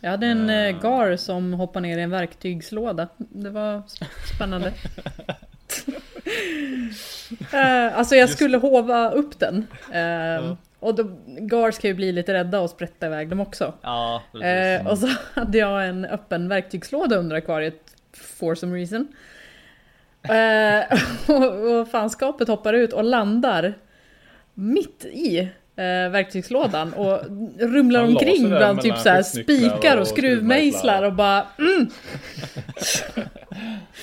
Jag hade en eh, gar som hoppade ner i en verktygslåda. Det var sp- spännande. (laughs) Eh, alltså jag skulle hova upp den. Eh, Och då, gars kan ju bli lite rädda och sprätta iväg dem också. Ja. Eh, och så hade jag en öppen verktygslåda under akvariet for some reason. Eh, (laughs) och, och fanskapet hoppar ut och landar mitt i eh, verktygslådan och rumlar omkring bland typ så här spikar och och skruvmejslar och bara mm. (laughs)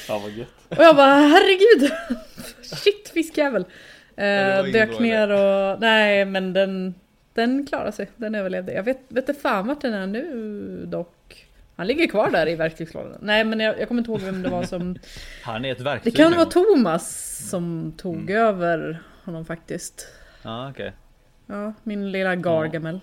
Ja vad gött. Och jag bara herregud! (laughs) Shit fiskjävel! Eh, det dök ner och nej men den Den klarade sig, den överlevde. Jag vet, vet inte fan vart den är nu dock. Han ligger kvar där i verktygslådan. Nej men jag, jag kommer inte ihåg vem det var som... (laughs) Han är ett Det verktyg kan nu. vara Thomas som tog över honom faktiskt. Ja okej. Ja, min lilla Gargamel.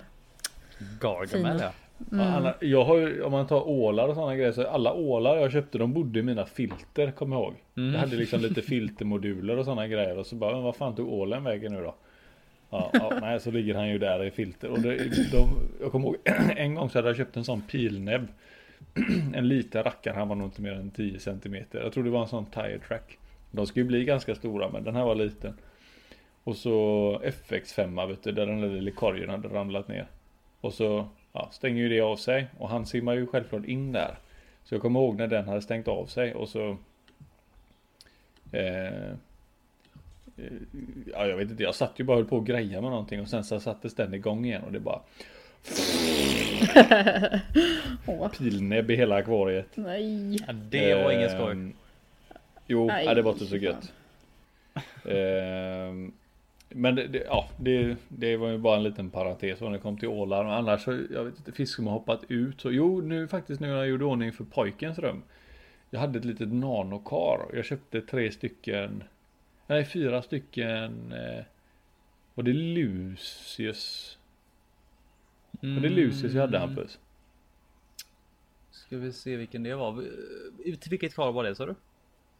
Gargamel Fina. ja. Ja, Anna, jag har ju, om man tar ålar och sådana grejer så alla ålar jag köpte de bodde i mina filter kommer jag ihåg. Mm. Jag hade liksom lite filtermoduler och sådana grejer och så bara men vad fan tog ålen vägen nu då? Ja, ja, nej så ligger han ju där i filter och det, de, jag kommer ihåg (clears throat) en gång så hade jag köpt en sån pilnäbb. (clears throat) En liten rackare, han var nog inte mer än 10 cm. Jag tror det var en sån tire track. De ska ju bli ganska stora men den här var liten. Och så FX5 vet du, där den där lilla korgen hade ramlat ner. Och så ja, stänger ju det av sig och han simmar ju självklart in där. Så jag kommer ihåg när den hade stängt av sig och så eh, eh, Ja jag vet inte, jag satt ju bara och höll på och greja med någonting och sen så sattes den igång igen och det bara (laughs) pilnäbb i hela akvariet. nej. ja det var inget skoj. Ehm, Jo, Nej, det var inte så gött. (laughs) Ehm, men det, det, ja, det, det var ju bara en liten parentes när det kom till ålar. Men annars så, jag vet inte, fisk som har hoppat ut. Så, jo, nu faktiskt nu när jag gjorde ordning för pojkens rum. Jag hade ett litet nanokar. Jag köpte tre stycken, nej fyra stycken. Eh, var det Lucius? Var det Lucius jag hade Mm. Hampus? Ska vi se vilken det var. Eh, Till vilket kar var det sa du?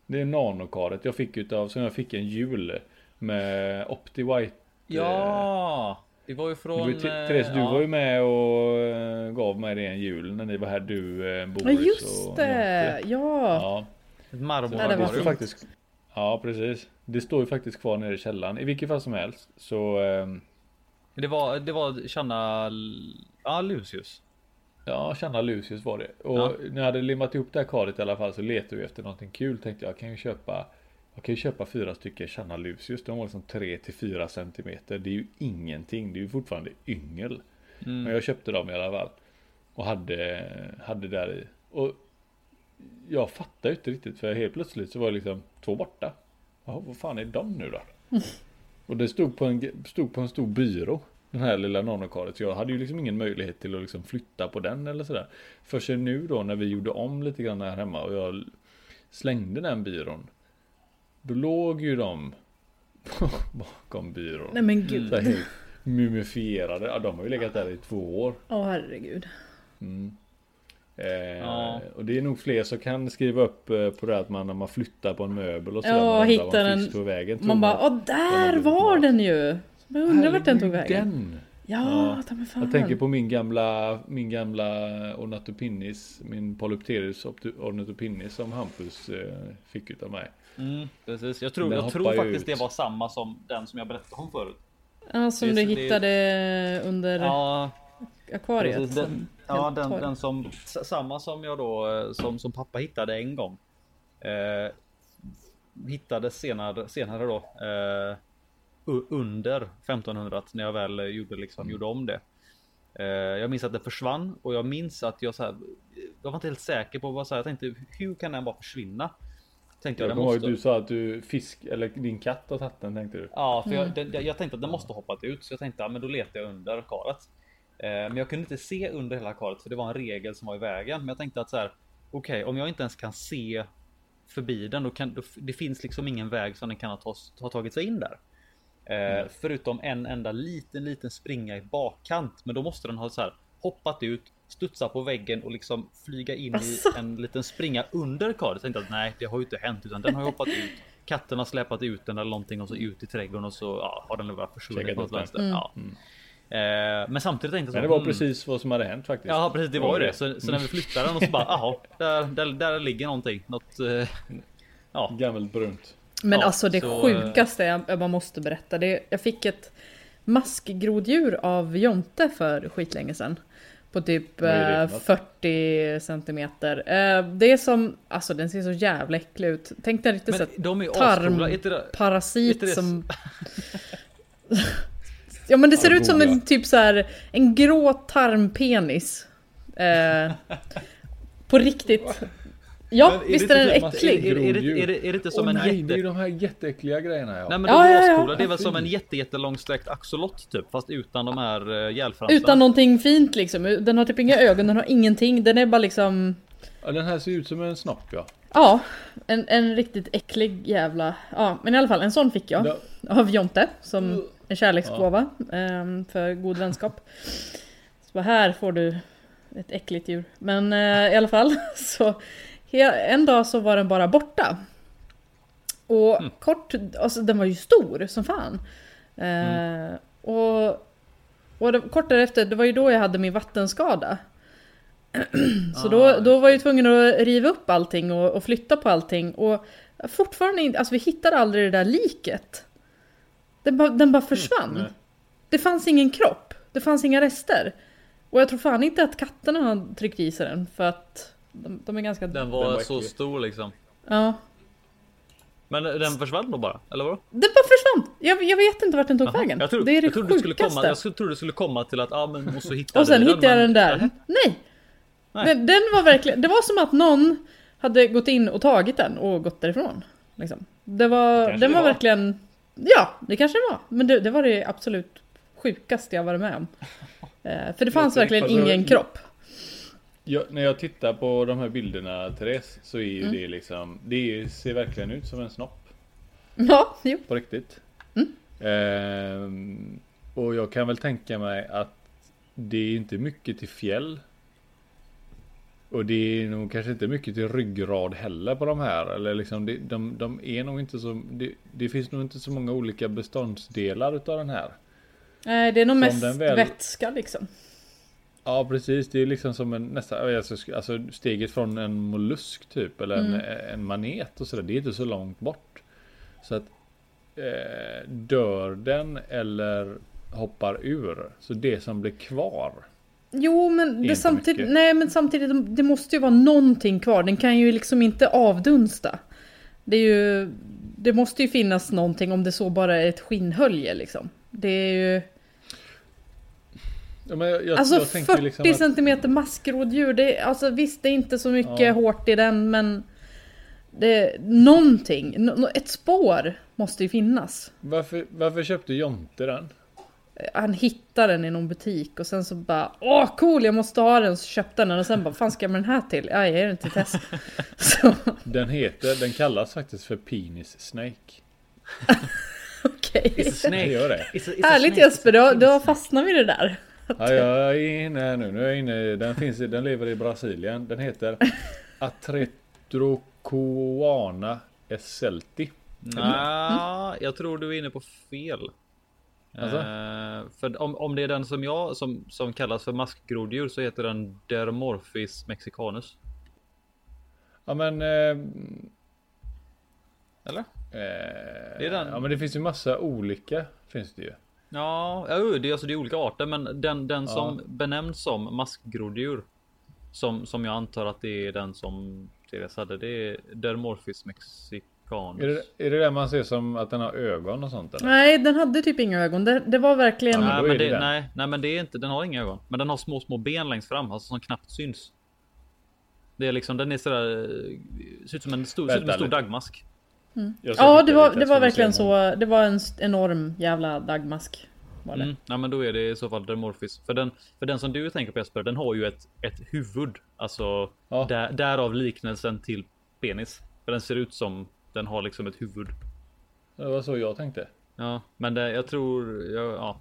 Det är nanokaret jag fick utav, som jag fick en jul. Med OptiWhite. Ja! Det var ju Du, från... var ju till- eh, Therese, du ja. var ju med och eh, gav mig det en jul när ni var här du, eh, Ja Boris just och det! Jonte. Ja! Ja, Ett marmor Ja, det det faktiskt Ja precis Det står ju faktiskt kvar nere i källaren I vilket fall som helst Så ehm, Det var, det var Channa... Ja, Lucius. Ja, Channa Lucius var det. Och Ja. när jag hade limmat ihop det här karet i alla fall så letade vi efter någonting kul. Tänkte jag kan ju köpa Jag kan ju köpa fyra stycken Channa Lucius. De var liksom 3 till 4 centimeter. Det är ju ingenting. Det är ju fortfarande yngel. Mm. Men jag köpte dem i alla fall. Och hade, hade där i. Och jag fattar ju inte riktigt för helt plötsligt så var det liksom två borta. Jaha, vad fan är de nu då? (laughs) Och det stod på en, stod på en stor byrå. Den här lilla nanokaret. Så jag hade ju liksom ingen möjlighet till att liksom flytta på den eller sådär. Förrän nu då när vi gjorde om lite grann här hemma och jag slängde den byrån. Då låg ju de (laughs) bakom byrån. Nej men gud. Så här helt mumifierade. Ja, de har ju legat där i två år. Åh herregud. Eh, Ja. Och det är nog fler som kan skriva upp eh, på det att man när man flyttar på en möbel och sådär. Ja, man hittar vart en en- fisk tog vägen. tror Man bara, åh den där blivit var mat. den ju! Jag undrar vart den tog vägen. Den. Ja, mig fan. Jag tänker på min gamla, min gamla ornitopinnis, min Polypterus ornitopinnis som Hampus eh, fick utav mig. Mm, precis. Jag tror, Den jag tror faktiskt ut. det var samma som den som jag berättade om förut. Ja, som Det- du det- hittade under Ja, akvariet. precis. Den, ja den, den som, samma som jag då, eh, som, som pappa hittade en gång. Eh, hittade senare, senare då. Eh, under 1500 när jag väl eh, gjorde, liksom, gjorde om det. Eh, jag minns att det försvann och jag minns att jag så här, jag var inte helt säker på vad så här, jag tänkte hur kan den bara försvinna? Tänkte jag, Jag måste... att du sa att du fisk, eller din katt har tagit den tänkte du. Ja, för jag, den, jag, jag tänkte att den måste hoppat ut så jag tänkte ja, men då letar jag under karet. Eh, men jag kunde inte se under hela karet för det var en regel som var i vägen. Men jag tänkte att så här. Okej, om jag inte ens kan se förbi den, då kan då, det finns liksom ingen väg som den kan ha, tas- ha tagit sig in där. Eh, Förutom en enda liten, liten springa i bakkant. Men då måste den ha så här hoppat ut, studsa på väggen och liksom flyga in Asså? i en liten springa under karet. Jag tänkte att nej, det har ju inte hänt utan den har ju hoppat ut. Katten har släpat ut den eller någonting och så ut i trädgården och så ja, har den bara försvunnit något vänster. den. Ja. Eh, men samtidigt tänkte jag så, Men det var hmm, precis vad som hade hänt faktiskt. Ja precis, det var ju det. Så, Mm. så när vi flyttade den och så bara, jaha, där, där, där ligger någonting. Något, eh, ja. Gammalt brunt. Men Ja, alltså det så, sjukaste jag, jag bara måste berätta. Det, jag fick ett maskgroddjur av Jonte för skitlänge sedan. På typ eh, för något? 40 centimeter. Eh, det är som, alltså den ser så jävla äcklig ut. Tänk dig riktigt Men så de är ju ascoola. Är inte det- tarmparasit det- som... (laughs) ja men det ser Ja, ut som en typ så här en grå tarmpenis. Eh, på riktigt. (laughs) Ja, Men är visst det är den äcklig? Är, är, är, det- är, det- är det inte som Åh en nej, jätte... det är ju de här jätteäckliga grejerna ja. Nej men Ja, de ja, ja. ascoola. Det är väl Ja, som en jätte, jättelångsträckt axolot typ. Fast utan de här uh, gälfransarna. Utan någonting fint liksom. Den har typ inga ögon, den har ingenting. Den är bara liksom... ja. Den här ser ut som en snopp ja. Ja, en, en riktigt äcklig jävla... Ja, men i alla fall en sån fick jag. Ja. Av Jonte, som en kärleksgåva. ehm, för god vänskap. Så här får du ett äckligt djur. Men eh, i alla fall, (laughs) så... En dag så var den bara borta. Och kort, alltså den var ju stor som fan. Eh, Och, och det, kort därefter, det var ju då jag hade min vattenskada. (clears throat) Så då, Ah, då var jag ju tvungen att riva upp allting och, och flytta på allting. Och fortfarande inte, alltså vi hittade aldrig det där liket. Den, bara- den bara försvann. nej. det fanns ingen kropp. Det fanns inga rester. Och jag tror fan inte att katterna har tryckt i sig den för att de, de är ganska... Den Den var var så äcklig. stor liksom. Ja. Men den försvann då bara, eller vadå? Den bara försvann! Jag, jag vet inte vart den tog Jaha, vägen. Jag, tror, det är det jag trodde det sjukaste. komma, jag trodde det skulle komma till att, ja men måste hitta Och sen den, hittade jag den där. Nej. Nej! Nej. Den, den var verkligen, det var som att någon hade gått in och tagit den och gått därifrån. Liksom. Det var, Kanske den det var, var. verkligen, ja det kanske det var. Men det, det var det absolut sjukaste jag varit med om. (laughs) Eh, för det fanns verkligen riktigt. ingen kropp. Ja, när jag tittar på de här bilderna Therese så är ju Mm. det liksom Det ser verkligen ut som en snopp Ja, jo. på riktigt. Mm. Ehm, och jag kan väl tänka mig att det är inte mycket till fjäll. Och det är nog kanske inte mycket till ryggrad heller på de här. Eller liksom det, de, de är nog inte så. Det, det finns nog inte så många olika beståndsdelar utav den här. Nej, det är nog Som mest väl- vätska liksom. Ja precis, det är liksom som en nästan, alltså, steget från en mollusk typ eller en, en manet och sådär, det är inte så långt bort. Så att eh, dör den eller hoppar ur, så det som blir kvar. Jo, men det samtidigt, mycket. nej, men samtidigt, det måste ju vara någonting kvar. Den kan ju liksom inte avdunsta. Det är ju, det måste ju finnas någonting om det så bara är ett skinnhölje liksom. Det är ju, Ja, men jag, alltså jag 40 tänker liksom att, centimeter maskroddjur, det är, alltså visst det är inte så mycket Ja. hårt i den, men det, någonting, nå- ett spår måste ju finnas. varför, varför köpte Jonte den? Han hittade den i någon butik och sen så bara Åh cool jag måste ha den så köpte han den och sen bara Fan ska jag med den här till? Ja jag ger den till Tess. (laughs) så Den heter, den kallas faktiskt för Penis Snake. okej. (laughs) Okej. It's a snake. Det gör det. It's a, it's a Härligt snake. Jesper, då, då fastnar vi i det där. Ja, jag är inne här nu. Nu är jag inne. i- Den finns i, den lever i Brasilien. Den heter (laughs) Atretrocoana esselti. Nej, jag tror du är inne på fel. Alltså? Eh, för om, om det är den som jag som, som kallas för maskgroddjur så heter den Dermorphis mexicanus. Ja men... Eh, Eller? eh, Det är den. Ja men det finns ju massa olika. Finns det ju. Ja, ja, det är alltså det är olika arter, men den, den som benämns som maskgroddjur som, som jag antar att det är den som Therese hade. Det är Dermorphis mexicanus. Är det, är det där man ser som att den har ögon och sånt eller? Nej, den hade typ inga ögon. Det, det var verkligen... Ja, nej, men det nej, nej, men det är inte. Den har inga ögon, men den har små, små ben längst fram, alltså som knappt syns. Det är liksom, den är sådär, ser ut som en stor, som en Vänta stor dagmask. Ska Ja, det var, det var verkligen så. Det var en enorm jävla dagmask. Var det. Mm. Ja, men då är det i så fall Dermorphis. För den, för den som du tänker på Jesper, den har ju ett, ett huvud. Alltså Ja. där, därav liknelsen till penis. För den ser ut som den har liksom ett huvud. Det var så jag tänkte. Ja, men det, jag tror, ja, ja.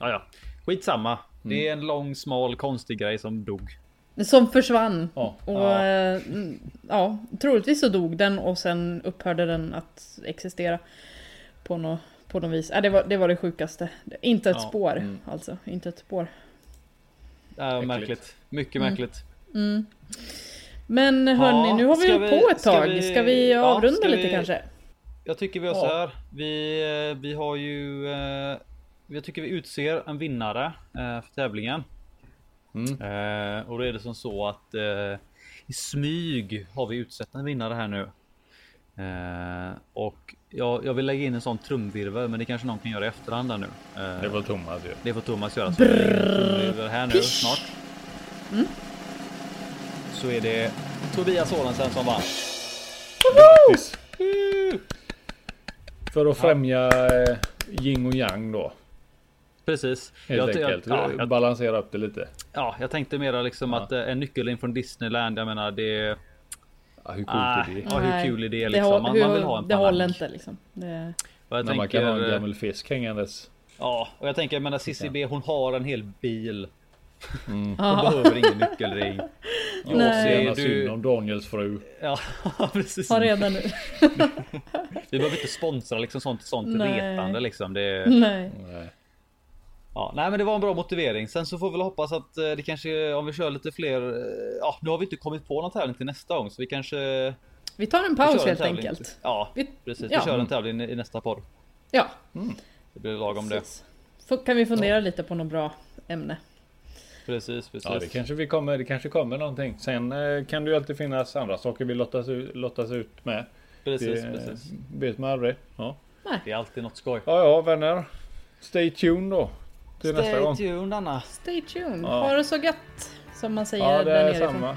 Ja, ja. Skitsamma. Det är en lång, smal, konstig grej som dog. Som försvann. Ja. Och Ja. ja. Mm, ja, troligtvis så dog den och sen upphörde den att existera. På något, på något vis. Ja, det, var, det var det sjukaste. Inte ett Ja, spår mm. alltså. Inte ett spår. Ja, Äckligt. märkligt. Mycket Mm. märkligt. Men hörni, Ja, nu har vi ska hållit vi- på ett ska tag. vi- Ska vi ja, avrunda ska lite vi- kanske? Jag tycker vi gör Ja. så här. Vi, eh, vi har ju... eh, Jag tycker vi utser en vinnare eh, för tävlingen. Mm. Eh, och då är det som så att eh, i smyg har vi utsett en vinnare här nu. Eh, och jag, jag vill lägga in en sån trumvirvel, men det kanske någon kan göra i efterhand där nu. Eh, Det var Thomas ju. det får Thomas göra. Så jag trumvirvel här nu Pish. snart. Så är det Tobias Sorensen som vann. Grattis! För att främja eh, yin och yang då. Precis. Helt Jag- jag- enkelt. ja, jag- Balansera upp det lite. Ja, jag tänkte mera liksom Ja. att eh, en nyckel in från Disneyland. Jag menar det. Ja, hur coolt Ah, är det? ja, hur kul är det Det, liksom? Man, hur- man vill ha en det palang. håller inte liksom. Det, jag När man tänker, kan ha en gammal fisk hängandes. Ja, och jag tänker, jag menar Cissi B, hon har en hel bil. Hon Ja. behöver ingen nyckelring. Jag Nej. ser gärna Du- synd om Daniels fru. Ja, (laughs) precis. har redan nu. (laughs) Vi behöver inte sponsra liksom sånt, sånt Nej. retande liksom. Det, Nej. Nej. Ja, nej, men det var en bra motivering. Sen så får vi väl hoppas att eh, det kanske, om vi kör lite fler. eh, Ja, nu har vi inte kommit på någon tävling till nästa gång, så vi kanske. Vi tar en paus en helt tävling. enkelt. Ja, Vi, precis. ja. Vi kör en tävling i nästa podd. ja, Det blir lagom det. precis. Får- Kan vi fundera lite på något bra ämne? Precis, precis. Ja, det kanske vi kommer. Det kanske kommer någonting. Sen eh, kan det ju alltid finnas andra saker vi lottas, ut- lottas ut med. precis, det precis. vet man aldrig. Ja. Det är alltid något skoj. ja, ja vänner. Stay tuned då. Till nästa gång. tuned Anna. Stay tuned. Ja. Ha det så gött. Som man säger Ja, det där är nerifrån. samma.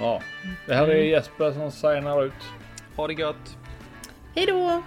Ja, det här är Jesper som signar ut. Ha det gött. Hej då!